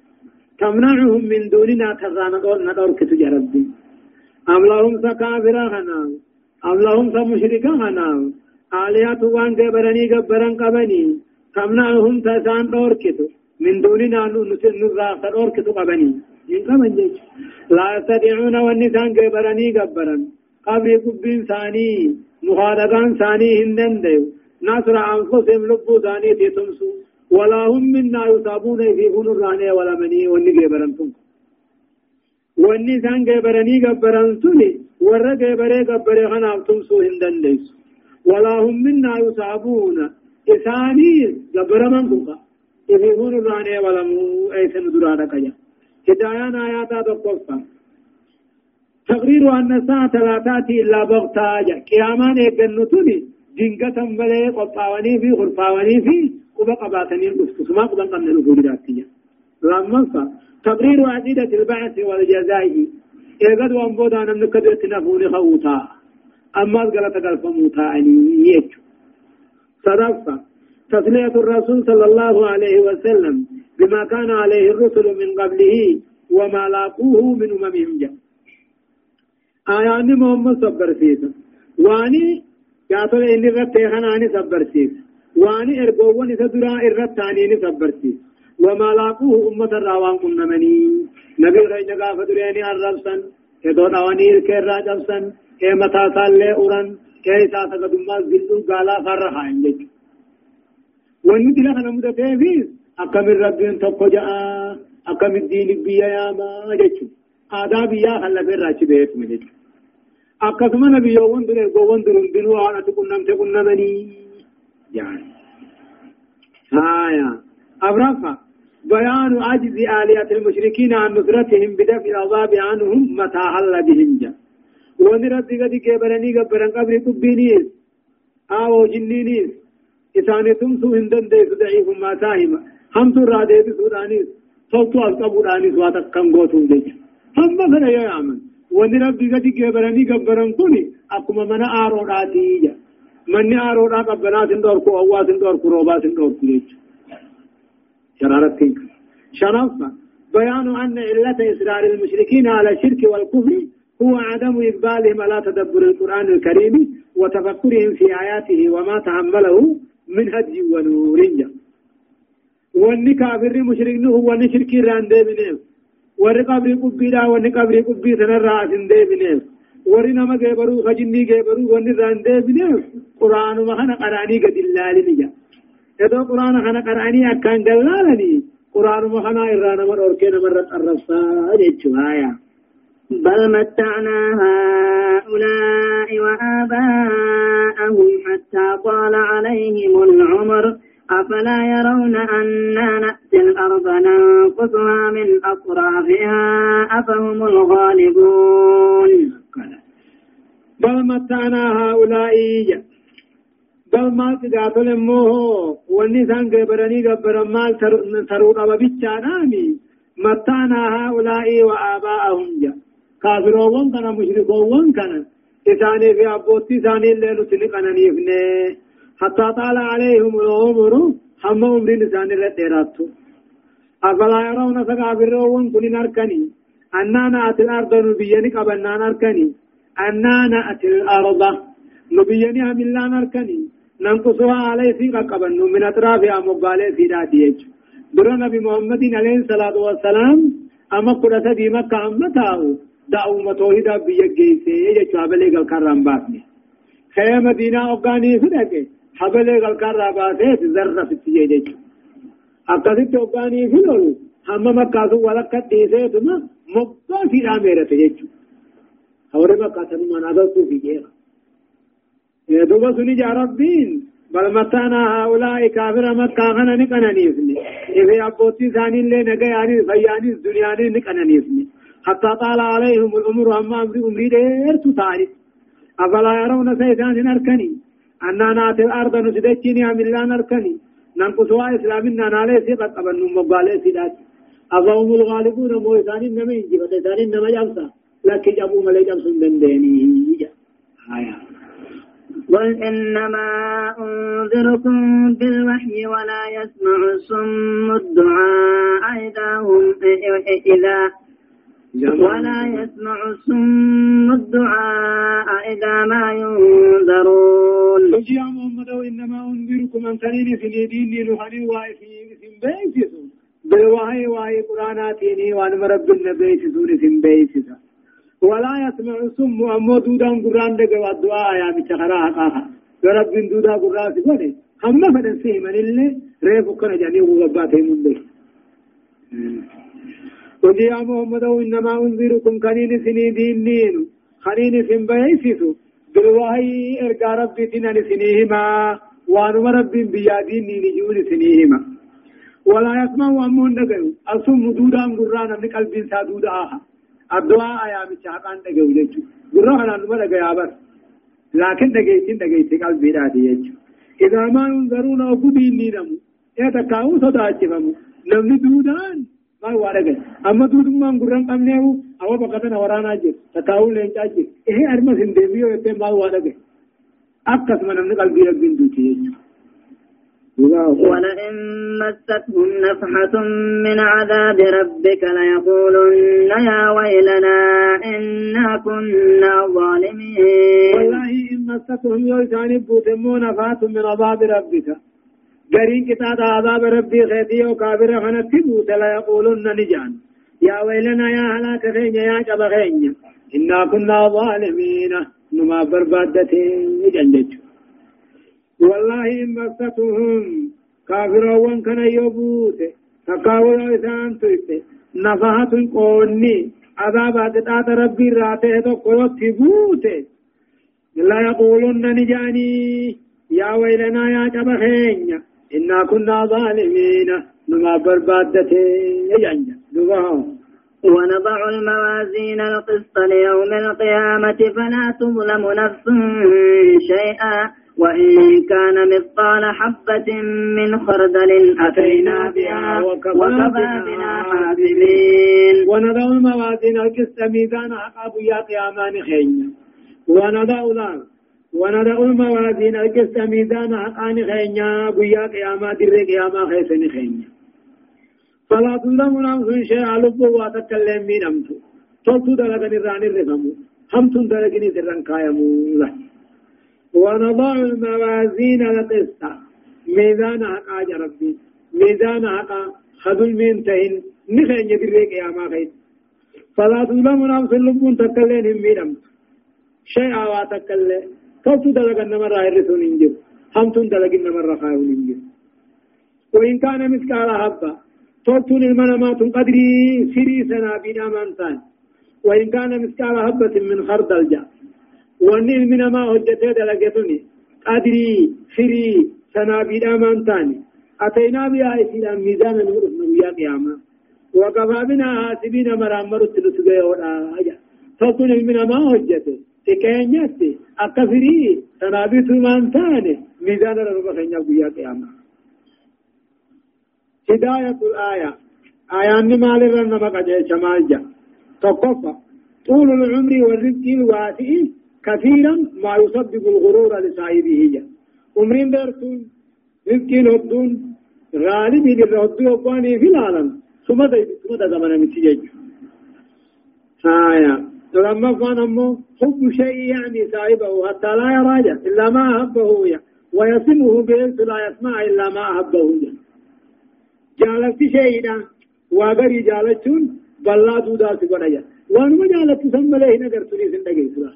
تمنعهم من دوننا كذانا دور ندور كتو جربي أم لهم سكافر خنا أم لهم سمشركا خنا آلهة وان جبرني جبرن قبني. تمنعهم تسان دور كتو. من دوننا نرى تدور كتو قبني. إن كمن جيش. لا يستطيعون والنسان قبرني قبرا قبر قبين ثاني. مخالقان ثاني هندن ديو. نصر أنفسهم لبو ثاني تتمسو ولا هم منا يصابون في هون الراني ولا مني وإني قبرن تنكو والنسان قبرني قبرن سني ورى قبري قبري خناف تمسو هندن ديس ولا هم منا يصابون. إساني قبر من كوكا يفيهون الراني ولمو أيسن درانا كجا هدايان آيات دقوفا تقرير أن الساعة لا تأتي إلا بغتا جا قيامان ايقنتوني جنگة ملي قطاواني في خرفاواني في. قبا قباتني القسطس ما قبا قمنا نقول ذاتي لما تقرير عديدة البعث والجزاء ايقد وانبودا نمنكدر تنفوني خوتا أما قلت قلت موتا أني يجو. صدفة. تسلية الرسول صلى الله عليه وسلم بما كان عليه الرسل من قبله وما لاقوه من أممهم جاء آيان محمد صبر سيسا واني قاتل إني رتيخان آني صبر سيسا وان ارغوون اذا درا ارتاني نصبرتي وما لاقوه امة الراوان كن مني نبي رجل قافة دريني الرسن كدو نواني الكير راجبسن اي متا سالي اوران كي ساسا قدما زلو قالا فرحا عندك ونمت لها نمت تيفيز اقام الربين تبقى جاء اقام الدين بيا يا ما جاتش آداب يا خلا الراج بيت ملك اقام نبي يوان دريني قوان دريني بنوانا تكون نمت مني jaan. هايا أبرفا بيان عجز آلهة المشركين عن نصرتهم بدفع العذاب عنهم متى حل بهم جا۔ ونرد قد كبرني قبرن قبر قبينيس آو جنينيس إساني تمسو هندن ديس ضعيف ما تاهما هم ترى ديس سودانيس صوتو ألقبو دانيس واتك كم قوتو ديش هم مثلا يا عمل ربي قد قبرني قبرن كوني أكما من آرو راتي من آرو را قبنا سندوركو أوا سندوركو روبا سندوركو ديش شرارتين شرفا بيان أن علة إصرار المشركين على الشرك والكفر هو عدم إقبالهم على تدبر القرآن الكريم وتفكرهم في آياته وما تحمله من هدي ونور واني كافر مشرك نهو واني شركي ران دي بنيف وري قبري قبي دا واني قبري قبي سنرى سن دي بنيف وري نما جيبرو خجني جيبرو واني ران دي بنيف قرآن مخنا قراني قد اللالي نجا يدو قرآن خنا قراني أكان جلالني قرآن مخنا إرانا مر أركينا مرة الرفا جيتشو هايا بل متعنا هؤلاء وآباءهم حتى طال عليهم العمر أفلا يرون أنا نأتي الأرض ننقصها من أطرافها أفهم الغالبون. بل متعنا هؤلاء. بل ما تقاتل موه والنسان قبرني قبر مال ترون أبا متعنا هؤلاء وآباءهم. جاء كافرون كان مشركون كان. إساني في أبوتي إساني الليل تلقنا نيفني حتى طال عليهم العمر هم عمر إساني رديراتو أفلا يرون سكافرون كن نركني. أننا نأتي الأرض نبيني قبلنا نركني. أننا نأتي الأرض نبيني هملا نركني. ننقصها عليه في قبل من أطرافها مقالة في داتيج در نبي محمد عليه الصلاة والسلام أما قرأت دي مكة أمتاه دعوة توحيدا بيجيسي يجو حبلي قل كرم باسني خيام مدينة أفغاني فدك حبلي قل كرم باسي ذرة في التيجي أكاسي أفغاني فلول هم مكاسو ولك ديسي ثم مبقى في الأميرة يجو هوري مكة سنما نظرتو في جيرا. يدوبا سني جا ربين. بل متانا هؤلاء كافر مكة خنا نكنا نيفني إذا أبوتي ثاني اللي نقياني فياني الدنياني نكنا نيفني حتى طال عليهم الأمر أما أمر أمري دير تتاري أفلا يرون سيسان أركني أننا ناتي الأرض نسدتشيني عملان أركني ننقصوا إسلامنا نالي سيقت أبن مبالي سيدات أفهم الغالبون مو إنما إنجي فتسان إنما جمسا لكن جابوا ملي جمس دنديني آية. قل إنما أنذركم بالوحي ولا يسمع الصم الدعاء إذا هم إذا ولا يسمع الصم الدعاء إذا ما ينذرون. وجي يا محمد إنما أنذركم أن تنين في ديني نحني وفي بيسس بالوحي وحي قرآناتيني وأن مرب النبي سورة اسم بيسس ولا يسمع الصم أمو دودا قرآن دقوا الدعاء يا متخرا حقاها رب دودا قرآن سبني هم فدن سيمن اللي ريفو كان جاني وغباتي من بيه قل يا محمد إنما أنذركم كنين سني دينين خنين سن بيسسو بالوحي إرقى ربي تنان سنيهما وأنما ربي بيا ديني نجول سنيهما. ولا يسمع أمون دقيو. أصم دودا قرآن من قلب سادودا آها الدعاء يا مشاقان دقيو جيجو. قرآن أنما دقيا بس. لكن دقيتين دقيتين قلبي راتي جيجو إذا ما ينظرون أبدين نينمو يتكاو صداجفمو. نمني دودان. ما هو رجل أما دود ما نقرن قمناه أو بقتنا ورانا جل تكاول لين جل إيه أرمس هندبيو يتم ما هو رجل أكثر من أمن قلبي ربين دوتي ولئن مستهم نفحة من عذاب ربك ليقولن يا ويلنا إنا كنا ظالمين والله إن مستهم يوسان بوتمون نفحة من عذاب ربك قرين كتاب عذاب ربي خيتي وكابر خنت تبوت لا يقولون نجان. يا ويلنا يا هلاك خينيا يا جب خينيا إنا كنا ظالمين. نما بربادتين جنجج والله إن مستهم كافرون كان يبوت. تقاول إسان تيت. نفحة قوني عذاب عدد ربي راته تقوى تبوت. لا يقولون نجاني. يا ويلنا يا جب خينيا إنا كنا ظالمين. نما بربادته يجنجا دبها ونضع الموازين القسط ليوم القيامة فلا تظلم نفس شيئا. وإن كان مثقال حبة من خردل أتينا بها وكفى بنا حاسبين. ونضع الموازين القسط ميزان عقاب يا قيامان خينيا ونضع ذلك وندع الموازين القسط ميزان حقان خينيا بيا قياما در قياما خيسن خينيا فلا تظلم نفس شيئا لب واتكلم من أمتو تلتو دلقن الران الرفمو همتو دلقن الران كايمو له ونضع الموازين القسط ميزان حقا ربي ميزان حقا خذل من تهن نخين در قياما خيس فلا تظلم نفس لب تكلم من أمتو شيئا واتكلم توتو دلق النمر هرسون انجب همتون دلق النمر خاون انجب وإن كان مثقال حبة توتو المنامات قدري سري سنا بنا مانتان وإن كان مثقال حبة من خردل جاء وأن المنما هجته دلقتني قدري سري سنا بنا مانتان أتينا بها إسلام ميزان نور يا قيامة وكفى بنا حاسبين مرامر التلسجة ولا حاجة توتو المنما هجته تكينيتي أكفري تنابيت من تاني ميزان رب خينيا بيا قيامة هداية الآية آية نمال رنا مقجة شمال جا تقفى طول العمر والرزق الواسع كثيرا ما يسبب الغرور لصاحبه عمرين درتون رزق الهدون غالب الهدو وقاني في العالم ثم دا زمن متجج آية لما كان أمه حب شيء يعني صاحبه حتى لا يراجع إلا ما أحبه يعني ويصمه بإنس لا يسمع إلا ما أحبه جالت شيئا وغري جالتون بلا دودا سبنايا وأنما جالت سمى له نغر تري سندگي سلا.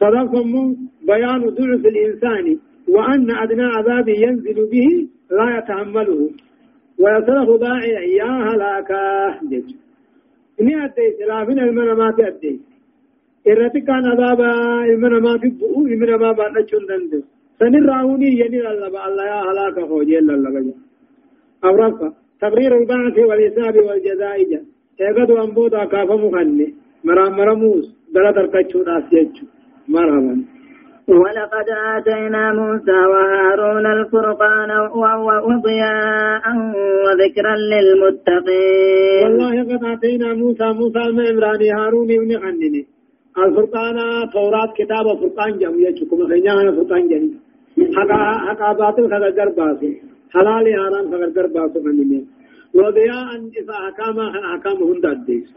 صدقهم بيان ضعف الإنسان وأن أدنى عذاب ينزل به لا يتحمله. ويصرف داعيا يا هلاكا إني أدي سلافين المنامات أدي إرتي كان عذابا المنامات بؤو المنامات بأنشون دندو سنر راوني يني الله الله يا هلاك خوجي الله بجا أو رفع تقرير البعث والحساب والجزاء eegadu an booda kaafamu kanne maraamaramuus dala tarkachuudhaaf jechu marhaban ولقد آتينا موسى وهارون الفرقان وضياء وذكرا للمتقين. والله قد آتينا موسى موسى ما إمراني هارون ابن خنني الفرقان توراة كتاب فرقان جم يجكم خينيا فرقان جم حقا حقا باطل خغر باسو. حلال حرام خغر باسو خنني وضياء إذا حكام حكام هند الديس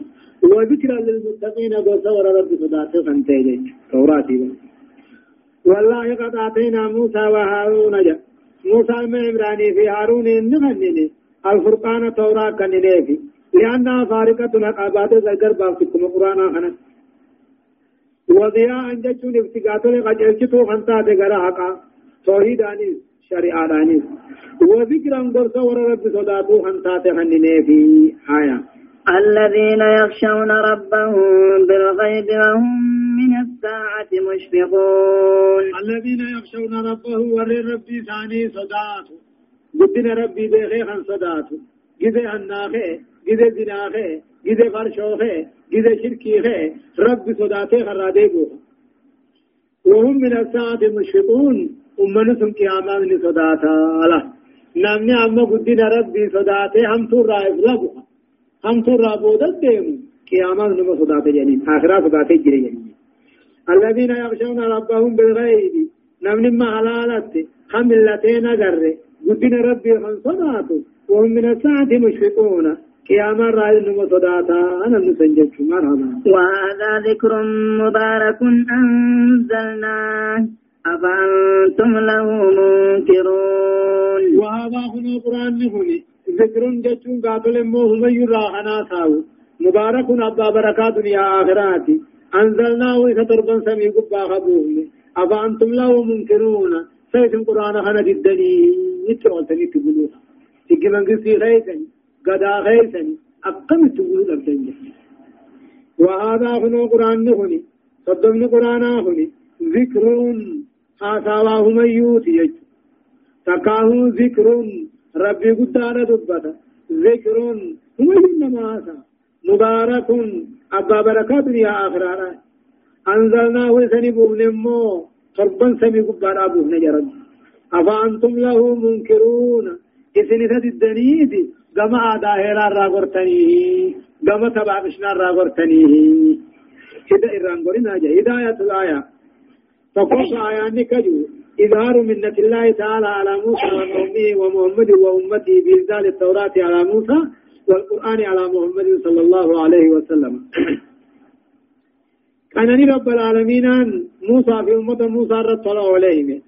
وذكرا للمتقين وصور رب صداته خنتين توراتي والله قد آتينا موسى وهارون جا. موسى ما عمراني في هارون نغنني الفرقان توراة كنني لأنها فارقة العقابات ذكر بافتكم قرآن خنا وضياء أن جتشون افتقات لقجلتو خنتا تقرأ حقا. توحيد آنيس شريعة آنيس وذكرا قرصة صداتو خنتا تخنني في آية. الذين يخشون ربهم بالغيب وهم الساعة مشفقون. الذين يخشون ربه ور ربي ثاني صداته قدنا ربي بيخيخا صداته جذي هناخي جذي زناخي جذي فرشوخي جذي شركيخي ربي صداته خراديبوه وهم من الساعة مشفقون. أمنسهم قيامان لصداتا الله نامني أما قدنا ربي صداته هم ترى إفلابها هم ترى بودت ديمو قيامان نما صداته جنين آخرا صداته جري الذين يخشون ربهم بالغيب. نمن ما حلالت. خملتين قر قدن ربي خنصناتو وهم من الساعة مشفقون. قياما رأي نمو صداتا. أنا نسنجد مرحبا. وهذا ذكر مبارك أنزلناه. أفأنتم له منكرون. وهذا هنا قرآن نهني ذكر جتون قاتل موهم يراهنا تاو مبارك أبا بركات يا آخراتي. أنزلناه إذا تربان سمي قبا خبوه. أفأنتم له منكرون؟ سيتم قرآن خنا جدني يترون تقولوها تجي من قصي غيثني قدا غيثني أقم تقولوا أبدن وهذا هنا قرآن نهني صدقني قرآن هني ذكر آساواه من يوتي تكاه ذكر ربي قدانا دبتا ذكر هم إنما آسا مبارك أبا بركات يا آخرانا أنزلناه سنبوه نمو تربا سمي قبار أبوه نجرد أفأنتم له منكرون. إذن إذا الدنيد قما داهرا راغرتنيه قما تبعبشنا راغرتنيه إذا إران قرنا جا هداية الآية. فقص آيان كجو إظهار منة الله تعالى على موسى وقومه ومحمد وأمته بإنزال التوراة على موسى. والقرآن على محمد صلى الله عليه وسلم. كان رب العالمين موسى في أمة موسى رتلا عليهم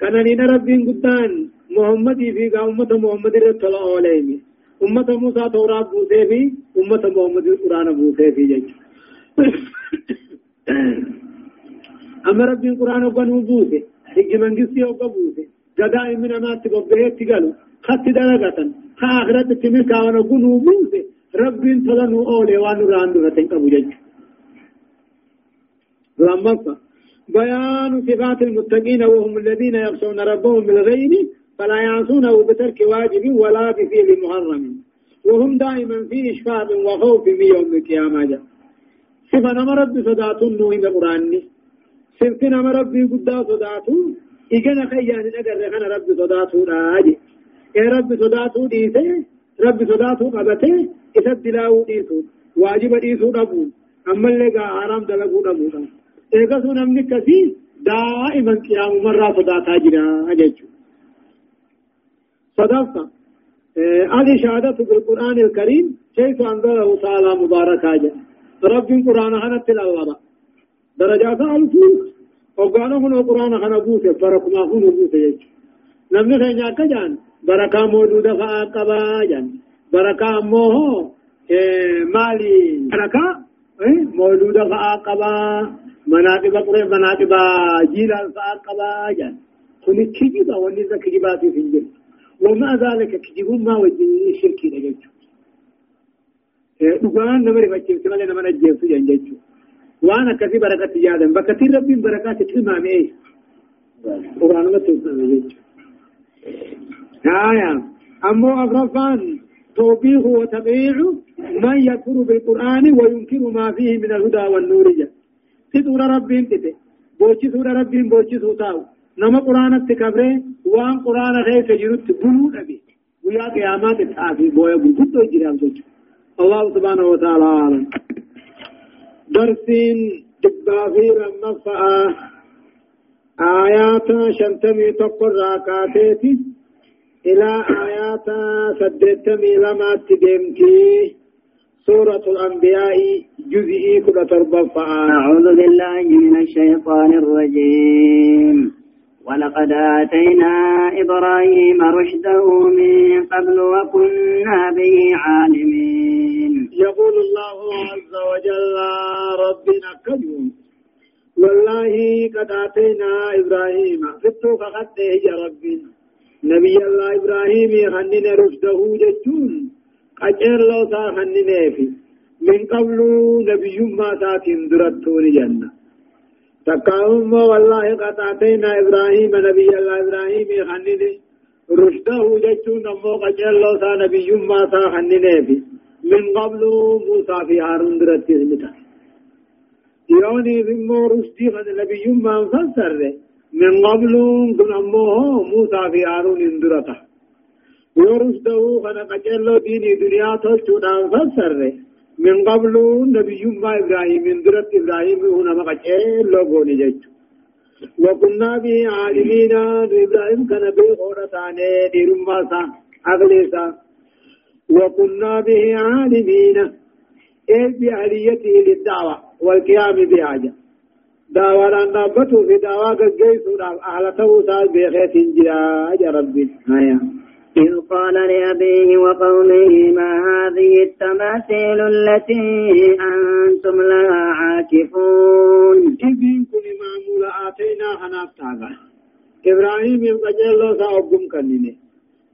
كان رب قدان محمد في أمة محمد رتلا عليهم أمة موسى توراة بوسي في أمة محمد القرآن بوسي في جيش. أما رب القرآن وقنو بوسي حج من قصي وقبوسي قدائم من أمات تقبهت تقلوا خط درجة آخرت تمكا ونقنو بوسي رب تلنو أولي وانو راندو فتنقبو جيش لما بيان صفات المتقين وهم الذين يخشون ربهم بالغيب فلا يعصونه بترك واجب ولا بفعل محرم. وهم دائما في إشفاق وخوف من يوم القيامة. صفة نما رب صدات نوهم القرآن صفة نما رب قد صدات إجنا خيان أجر خنا رب صدات راجي إيه رب صدات ديسه رب صدات قبته إذا دلاو ديسو واجب ديسو ربو أما اللي حرام دلقو ربو eegasu namni akkasii daa'iman qiyaamumarraa sodaataa jira jechuudha. صدقت الإشادة بالقرآن الكريم كيف أنزله تعالى مباركا جاء رب القرآن هنا تلاوة درجات ألفوك وقالوا هنا القرآن هنا بوسة فرق ما هنا بوسة يجي نمني خينيا كجان بركة موجودة فأقبا جان بركة موه مالي بركة موجودة فأقبا مناقب قرى مناقب جيلا فأقبا جان كل كجبا ونزا كجباتي في الجنة ومع ذلك كجب ما وجه شركي لججو dhugaan nama rifachiifte malee nama ajjeesu jan jechuu waan akkasii barakatti yaadan bakka tiin rabbiin barakaatti tilmaame ee quraanumatti ibsame jechuu haya ammoo afraffaan توبيخ وتبيع من يكفر بالقرآن وينكر ما فيه من الهدى والنور. جا سورة ربين تتي بوشي سورة ربين بوشي سوتاو نما قرآن تكبره وان قرآن خيس جرت بلو نبي. ويا قيامات التعافي بويا قلت جرام سوچ الله سبحانه وتعالى عالم درسين دبافير النفعه آيات شنتمي تقر راكاتيتي إلى آيات سدتمي لما تدمتي سورة الأنبياء جزئي كل تربى أعوذ بالله من الشيطان الرجيم. ولقد آتينا إبراهيم رشده من قبل وكنا به عالمين. يقول الله عز وجل ربنا كجون والله قد آتينا إبراهيم. فتو فقد يا ربي. نبي الله إبراهيم خنن رشده جتون قجر لو سا خنن في من قبل نبي ما ساتين درتون جنة تقاهم والله قد آتينا إبراهيم نبي الله إبراهيم خنن رشده جتون نمو قجر لو سا نبي ما سا خنن في من قبل موسى في هارون درتون يوني بمو رشدي نبي ما فسر من قبل كن أمه موسى في هارون اندرته. ورشده خنا قجلو ديني دنيا تلتنا فسر من قبل نبي ما إبراهيم اندرت إبراهيم هنا ما قجلو قوني جيش وكنا به عالمين إبراهيم كان به غورتاني ديرما سا أغليسا. وكنا به عالمين إيه بأهليته للدعوة والقيام بحاجة. دعوة أن نبتوا في دعوة قيسوا أهل توسع بخيت جرا يا ربي. هيا إذ قال لأبيه وقومه ما هذه التماثيل التي أنتم لها عاكفون؟ إذن كل معمول آتينا خنافتاغا إبراهيم يبقى جلو سأقوم كنيني.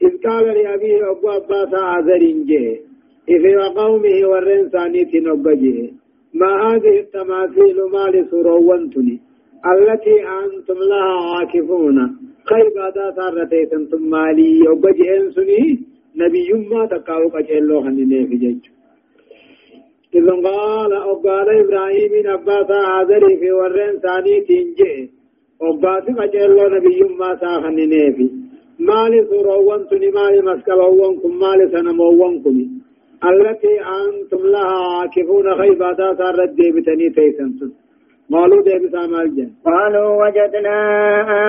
إذ قال لأبيه أبو أباسا عذرين جيه إذ وقومه ورين ثاني تنبجيه ما هذه التماثيل ما لسروانتني التي أنتم لها عاكفون. خيب هذا سارتي أنتم مالي؟ وبجئن سني نبي ما تقاو قجلو خنيني في جيج إذن قال أقال إبراهيم أباس عذري في ورين ثاني تنجي. أباس قجلو نبي ما ساخنيني في مالي سروانتني مالي مسكبوانكم مالي سنموانكم التي أنتم لها عاكفون خيباتا سارت ديبتني تيسنتم قالوا ديبتا مالجا قالوا وجدنا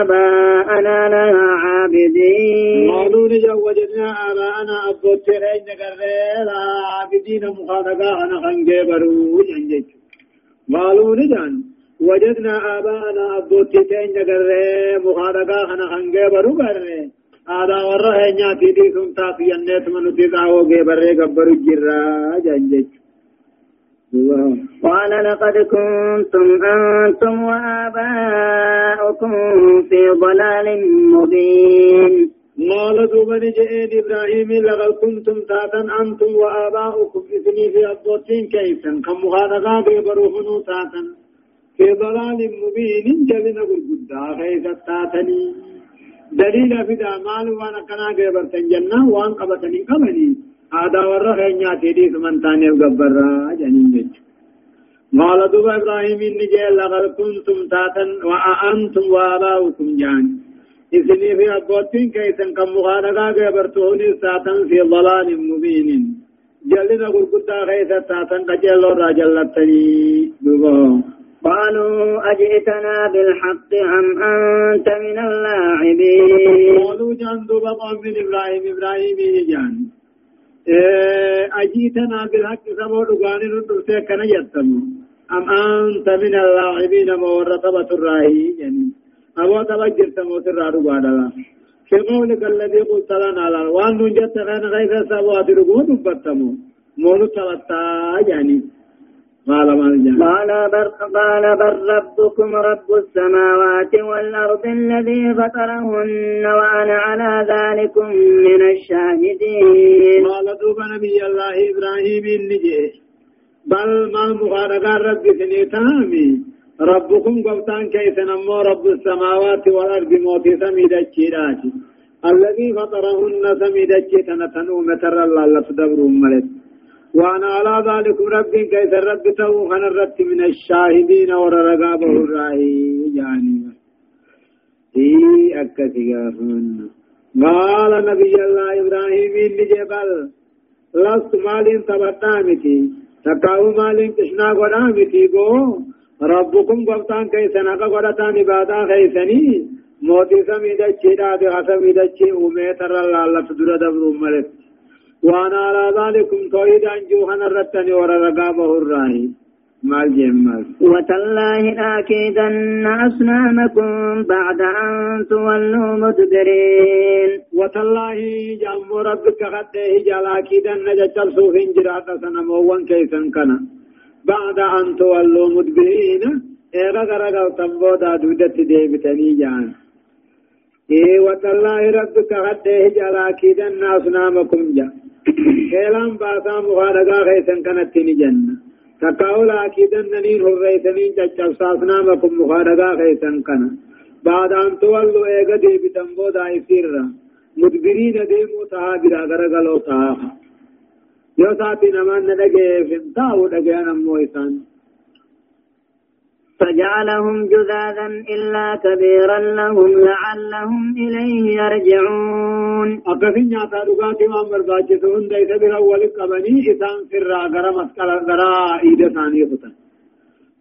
آباءنا لها عابدين. قالوا نجا وجدنا آباءنا أبوترين نقرر عابدين مخاطقا أنا خنجبرو جنجج قالوا نجان وجدنا آباءنا أبوترين نقرر مخاطقا أنا خنجبرو قرر هذا ورا نياتي دي سنتا في النت من تدعو بري قبر الجرا جنجج قال لقد كنتم أنتم وآباؤكم في ضلال مبين قال دوبن جئين إبراهيم لقد كنتم تاتا أنتم وآباؤكم إذني في أبوتين كيفا كم مخالقا ببروحنو تاتا في ضلال مبين جبنا قل قد خيث تاتني دليل في مال وانا كنا غبرتن جنة وان قبتني قبني هذا ورا خينيا تيدي سمن تاني غبر جنين جج قال دوب إبراهيم إني جل لقد كنتم تاتا وأنتم وآباؤكم جان. إذني في أبوتين كيسن كم مغانقا غبرتوني ساتن في ضلال مبين. جلنا قرقدا خيسا تاتن قجل راجلتني دوبهم قالوا أجئتنا بالحق أم أنت من اللاعبين؟ قالوا جان دوبا إبراهيم إبراهيم جان. إيه، أجئتنا بالحق سبو دقاني ندرسي كان يتمو أم أنت من اللاعبين؟ مورطبة الراهي يعني أبو تبجر تمو سرى دقانا في قولك الذي قلت لنا لا. وأن نجت غير غير سبو أدرقون دبتمو مولو تبتا يعني قال ما قال بر قال بل ربكم رب السماوات والأرض الذي فطرهن وأنا على ذلك من الشاهدين. قال دوب نبي الله إبراهيم النجي بل ما مغارقا رب سنيتامي ربكم قبطان كيف نمو رب السماوات والأرض موتي سميد الشيرات الذي فطرهن سميد الشيطان تنوم ترى الله لتدبرهم ملت وأنا على ذلك رب كيس الرب تو خن الرب من الشاهدين وررقابه الراهي يعني. هي أكتي قال نبي الله إبراهيم إني جبل. لست مالين تبتامتي. تكاو مالين كشنا قدامتي بو. ربكم قبطان كيسنا قدتان عبادا خيسني موتي سمي دچي دادي خسمي دچي أمي تر الله تدر دبر ملك. وأنا على ذلكم توحيد أنجوهن الرتني ورقابه الراهي مال جمال وتالله لأكيدن أصنامكم بعد أن تولوا مدبرين. وتالله جام ربك خده جل أكيدن جتل سوفين جرات سنموان كيسن كنا بعد أن تولوا مدبرين إيغا غرقا تنبودا دودت ديبتني جان إيه وتالله ربك خده جل أكيدن أصنامكم جا. كلام باسا مغارقا خيسن كنا تني جنة تقاولا أكيدن نين هريسنين جتشبساسنا مكم مخارقا خيسن كنا بعد أن تولوا إيغا دي بتنبو داي سيرا مدبرين ديمو تها برا غرغلو تها يو ساتي نمان ندقى فنتاو دقى نمو إسان فجعلهم جذاذا إلا كبيرا لهم لعلهم إليه يرجعون. أكفين ياتا دقاتي ما مرباجتون ديس بالأول قبني إسان سرا غرا مسكال غرا إيد ثاني خطا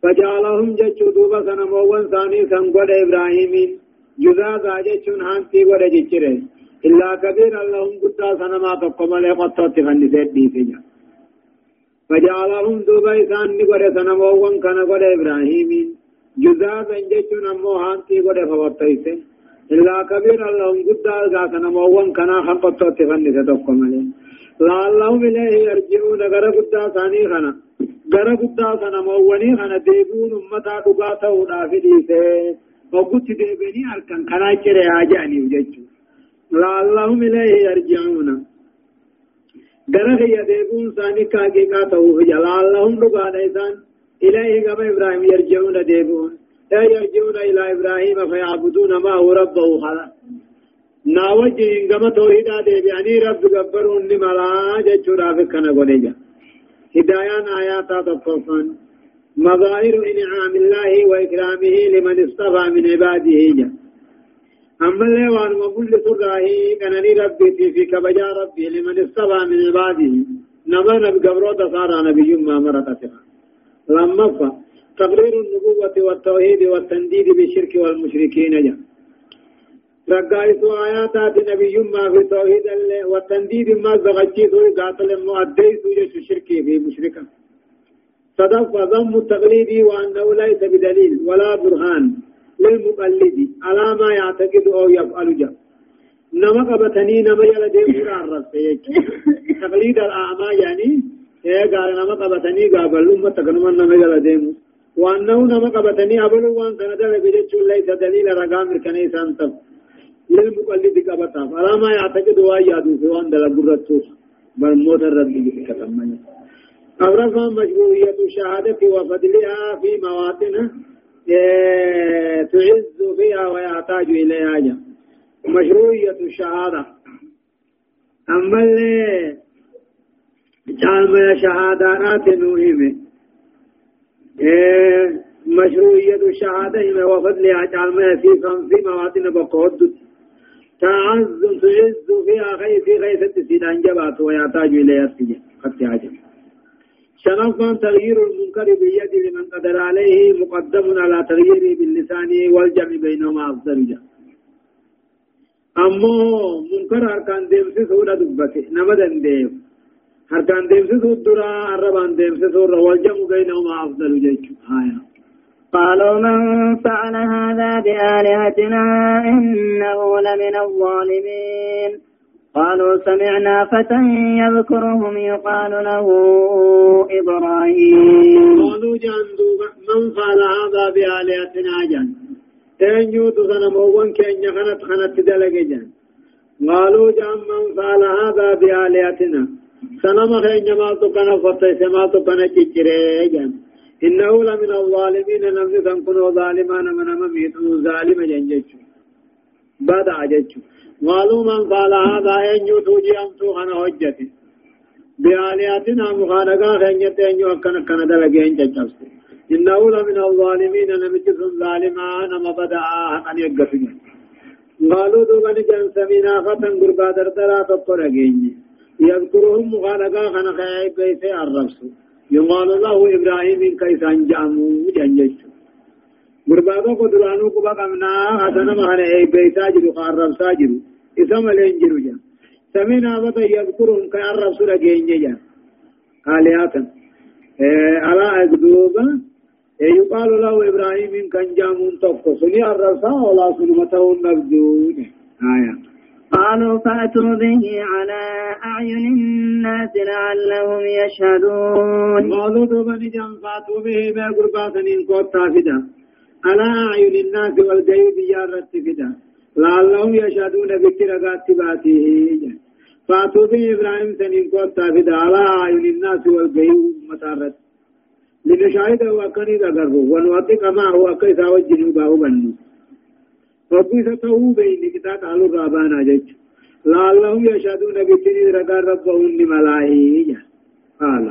فجعلهم جچو دوبا سنموان ثاني سنقود إبراهيم جذاذا جچون هانتي جچره إلا كبيرا لهم قدا سنما تقمل قطة فنسيت دي فجأة فجعلهم دوبا إسان نقود سنموان كان قد إبراهيم جزازا جيشون أمو هانتي قد فوطيسه إلا كبير اللهم قد آغاك نموان كنا خلقتو تفنس تقوم عليه. لعلهم إليه يرجعون. غر قد ثاني خنا غر قد سنمواني خنا ديبون أمتا دقاته ودافديسه وقد ديبني أركن كنا كره آجاني وجيشون. لعلهم إليه يرجعون. غرق يديبون ثاني كاكي كاتو لعلهم دقاته إسان إليه كما إبراهيم يرجعون ديبون لا يرجعون إلى إبراهيم فيعبدون ما هو ربه خلا ناوجه كما توحيدا ديبياني رب قبرون لملا جتشورا فكنا قوليجا هدايان آيات تطفن مظاهر إنعام الله وإكرامه لمن اصطفى من عباده جا أما اللي وان مقول سره كانني ربي في كبجا ربي لمن اصطفى من عباده نما نبي قبرو صار نبي ما مرت لما تقرير النبوة والتوحيد والتنديد بالشرك والمشركين جاء رقائس آيات نبي ما في توحيد والتنديد ما زغجيس قاتل مؤديس جيش الشرك في مشركا صدق وضم التقليد وأنه ليس بدليل ولا برهان. للمقلد. على ما يعتقد أو يفعل جاء نما قبتني نما يلا ديم قرار تقليد الأعمى يعني إيه قال نما قبتني قابل أمة تكنما نما يلا ديم وأنه نما قبتني أبلو وان سندل بجتش ليس دليل رقام الكنيسة أنتم. للمقلد قبطا فلا ما يعتقد ويادو في وان دل قررتوس بل موت الرب كتمني أبرفا مشروعية الشهادة وفضلها في مواطن تعز فيها ويحتاج إليها جا مشروعية الشهادة. أما اللي جعل شهادات نوهمه مشروعية الشهادة وفضلها جعل في في مواطن بقود. تعز تعز فيها خي في غيثة سيدان جبات ويحتاج إليها السجن قد عجب شرفا تغيير المنكر باليد لمن قدر عليه مقدم على تغييره باللسان والجمع بينهما جا أمو منكر أركان ديمسي سورة دبته نمدن ديم هركان ديمسي سورة درا عربان ديمسي سورة والجمع بينهما أفضل جيش آية قالوا من فعل هذا بآلهتنا إنه لمن الظالمين. قالوا سمعنا فتى يذكرهم يقال له إبراهيم. قالوا جندوبا من فعل هذا بآلهتنا جن تنجو تسنموان كأن خنت خنت دلق جن قالوا جن من فعل هذا بآلهتنا؟ سنما خين تقنا فتى سما تقنا چچره جن إنه لمن الظالمين نمن تنكن ظالما من مميت ظالم جنجج بعد عجج قالوا من قال هذا أن يتوجي أمتو أنا هجتي بآلهتنا مخالقا خينيتين يوكنا كنا دلقين ججبس إنه لمن الظالمين نمجس ظالما نما بدأ أن يقفنا قالوا دوبا نجان سمينا فتن قربا دردرا تطرقين يذكرهم مخالقا خنا خيائي بيسي الربس يقال له إبراهيم كيف أنجامو جنجج قربا قدرانو قبا قمنا حسنا مخانا اي بيسا جرو خارب ساجرو إسم الانجرو جان سمينا بطا يذكرهم كأرب سورة جينجا آلهاتا على أقدوبا يقال له إبراهيم كان جامون توقف سني الرسا ولا سنمته النبدون آية. قالوا فأتوا به على أعين الناس لعلهم يشهدون. قالوا دوبا نجام فأتوا به ما قربات إن قوتا فدا على أعين الناس والجيب يارت فدا لعلهم يشهدون بكرقات باته فاتوا به إبراهيم سنين قوتا فدا على أعين الناس والجيب متارت لنشاهد هو كني ذكره ونوثق ما هو كيسا وجنه باهو بنو ربي ستهو بين كتاب قالوا رابانا جج لعلهم يشهدون بكني رقا ربهم لملائه قال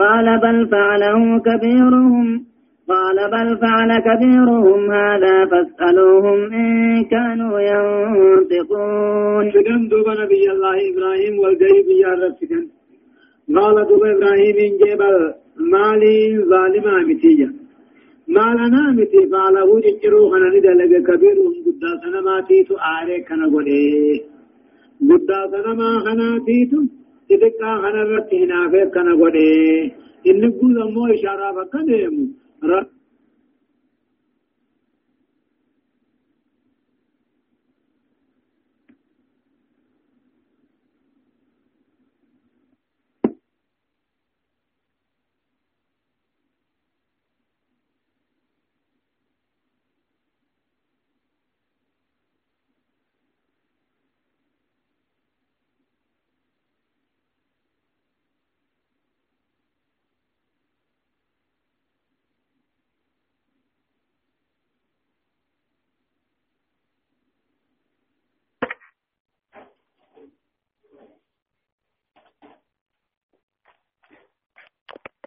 قال بل فعله كبيرهم قال بل فعل كبيرهم هذا فاسألوهم إن كانوا ينطقون. شكرا دوب نبي الله إبراهيم والجيب يا رب شكرا قال دوب إبراهيم جبل مالي ظالم متيجا مالنا متي فعله ججرو خنا ندلق كبيرهم قد سنماتي تآري كنا قده قد سنما خنا تيتو تدقا خنا رتهنا في كنا قده إن قل مو إشارة فكدهم رب